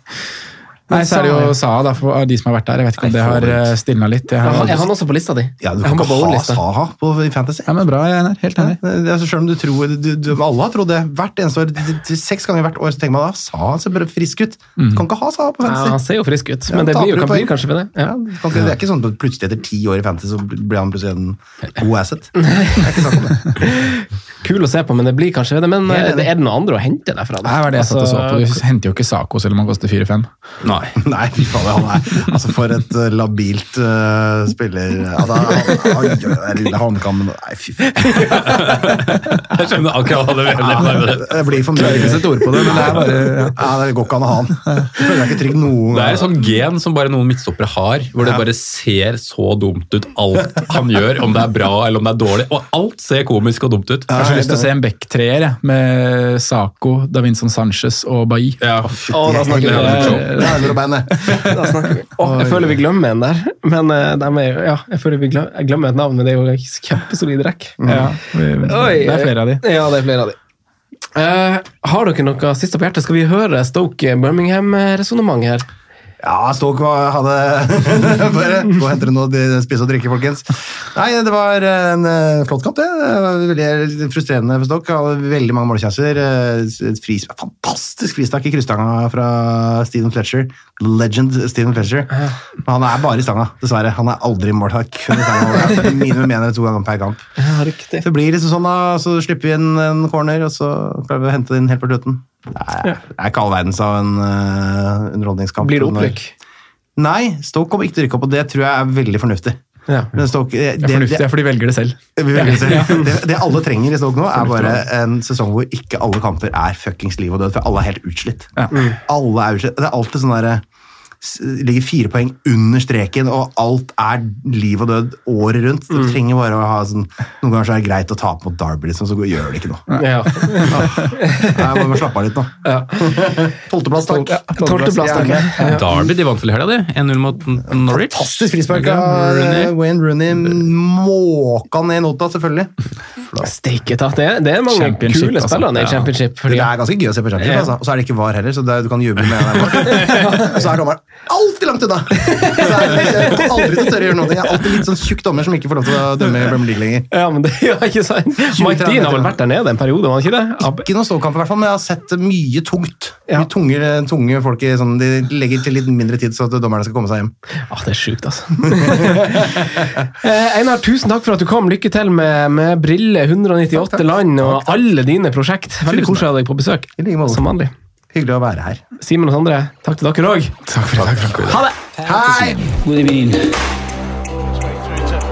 Nei, så er det jo Saha, da, for de som har vært der. Jeg vet ikke om det har eh, stilna litt. Jeg har, Er han også på lista di? Ja, du kan ikke ha? Saha på Fantasy. Ja, men bra, jeg er Helt enig. Det er altså, selv om du tror, du, du, Alle har trodd det hvert eneste år. Seks ganger hvert år så tenker man da Saha ser bare frisk ut. Du kan ikke ha Saha på Fantasy. Ja, han ser jo frisk ut, Ja, men det blir jo kan bli kanskje ved det. Ja. Ja, det er ikke sånn at plutselig etter ti år i Fantasy så blir han plutselig en god asset. Det er ikke snakk om det. Kul å se på, men det blir kanskje ved det. Men eh, er det noe andre å hente derfra? da? Det var det jeg satt og så på. Altså, Du henter jo ikke Saco selv om han koster 4-5. Nei. Nei, fy faen, han er altså for et uh, labilt uh, spiller. Ja, da, oi, han den lille håndkammen Nei, fy faen. Jeg skjønner akkurat hva du mener Ja, det. Det blir for Klarer ikke å mye. sette ord på det, men det er bare ja. Ja, det går ikke an å ha han. Jeg føler meg ikke trygg noen Det er et sånt gen som bare noen midtstoppere har, hvor det bare ser så dumt ut alt han gjør, om det er bra eller om det er dårlig. Og alt ser komisk og dumt ut. Jeg har så lyst til å se en Beck-treer med Saco, Davinson Sanchez og Bailly. Ja. oh. Det er det. Da snakker vi. Å, jeg føler vi glemmer en der. Men eh, er, ja, jeg føler vi glemmer, jeg glemmer et navn, men det er jo kjempesolid rekk. Ja, det er flere av de. Ja, det er flere av de. Uh, har dere noe siste på hjertet? Skal vi høre Stoke Birmingham-resonnement her? Ja, Stoke hadde Bare gå og hente noe spise og drikke, folkens. Nei, det var en eh, flott kamp, det. veldig frustrerende for Stoke. Hadde veldig mange målsjanser. Eh, fris, fantastisk fristak i krysstanga fra Steven Fletcher. Legend Steven Fletcher. Men han er bare i stanga, dessverre. Han er aldri i mål. Han kun i stanga. og det Minimum én eller to ganger per kamp. Ja, riktig. Så det liksom sånn da, så slipper vi inn en corner, og så klarer vi å hente det inn helt på slutten. Det er, det er ikke all verdens av en uh, underholdningskamp. Blir det opprykk? Nei, Stoke kommer ikke til å rykke opp, og det tror jeg er veldig fornuftig. Ja. Men Stoke, det, Det er fornuftig, det, for de velger det selv. velger det, det, det alle trenger i Stoke nå, er bare en sesong hvor ikke alle kamper er fuckings liv og død, for alle er helt utslitt. Alle er utslitt. Det er alltid sånn derre ligger fire poeng under streken, og alt er liv og død året rundt. Du trenger bare å ha sånn Noen ganger så er det greit å tape mot Derby, liksom, så gjør det ikke noe. Ja. Jeg må slappe av litt nå. Tolvteplass, takk. Tolvteplass, takk. Ja. Derby de vant vel i helga, de. 1-0 mot Norwich. Fantastisk frispark Ja, av Rooney. eh, Wayne Rooney. Måka ned nota, selvfølgelig. Steike. Det, er- det er mange kule altså. spillere i Ja. championship. Det er ganske gøy å se på Championship, Ja. altså. og så er det ikke VAR heller, så det, du kan juble med en Og så er dommeren alltid langt unna! Jeg kommer aldri til tørre å gjøre noe. Jeg er alltid litt sånn tjukk dommer som ikke får lov til å dømme i Premier League lenger. ja, men det er ikke sant. Mike Dean har vel vært der nede en periode, var han ikke det? Ab- Ikke noen ståkamp, i hvert fall, men jeg har sett mye tungt. Ja. Mye tunge, tunge folk i sånn, De legger til litt mindre tid så at dommerne skal komme seg hjem. Ah, det er sjukt, altså. Eh, Einar, tusen takk for at du kom. Lykke til med, med Brille, 198 land og alle dine prosjekt. Veldig koselig å ha deg på besøk. Som vanlig. Hyggelig å være her. Simen og Sondre, takk til dere òg. Takk for. Takk det. Ha det! Hei! God evening. Straight through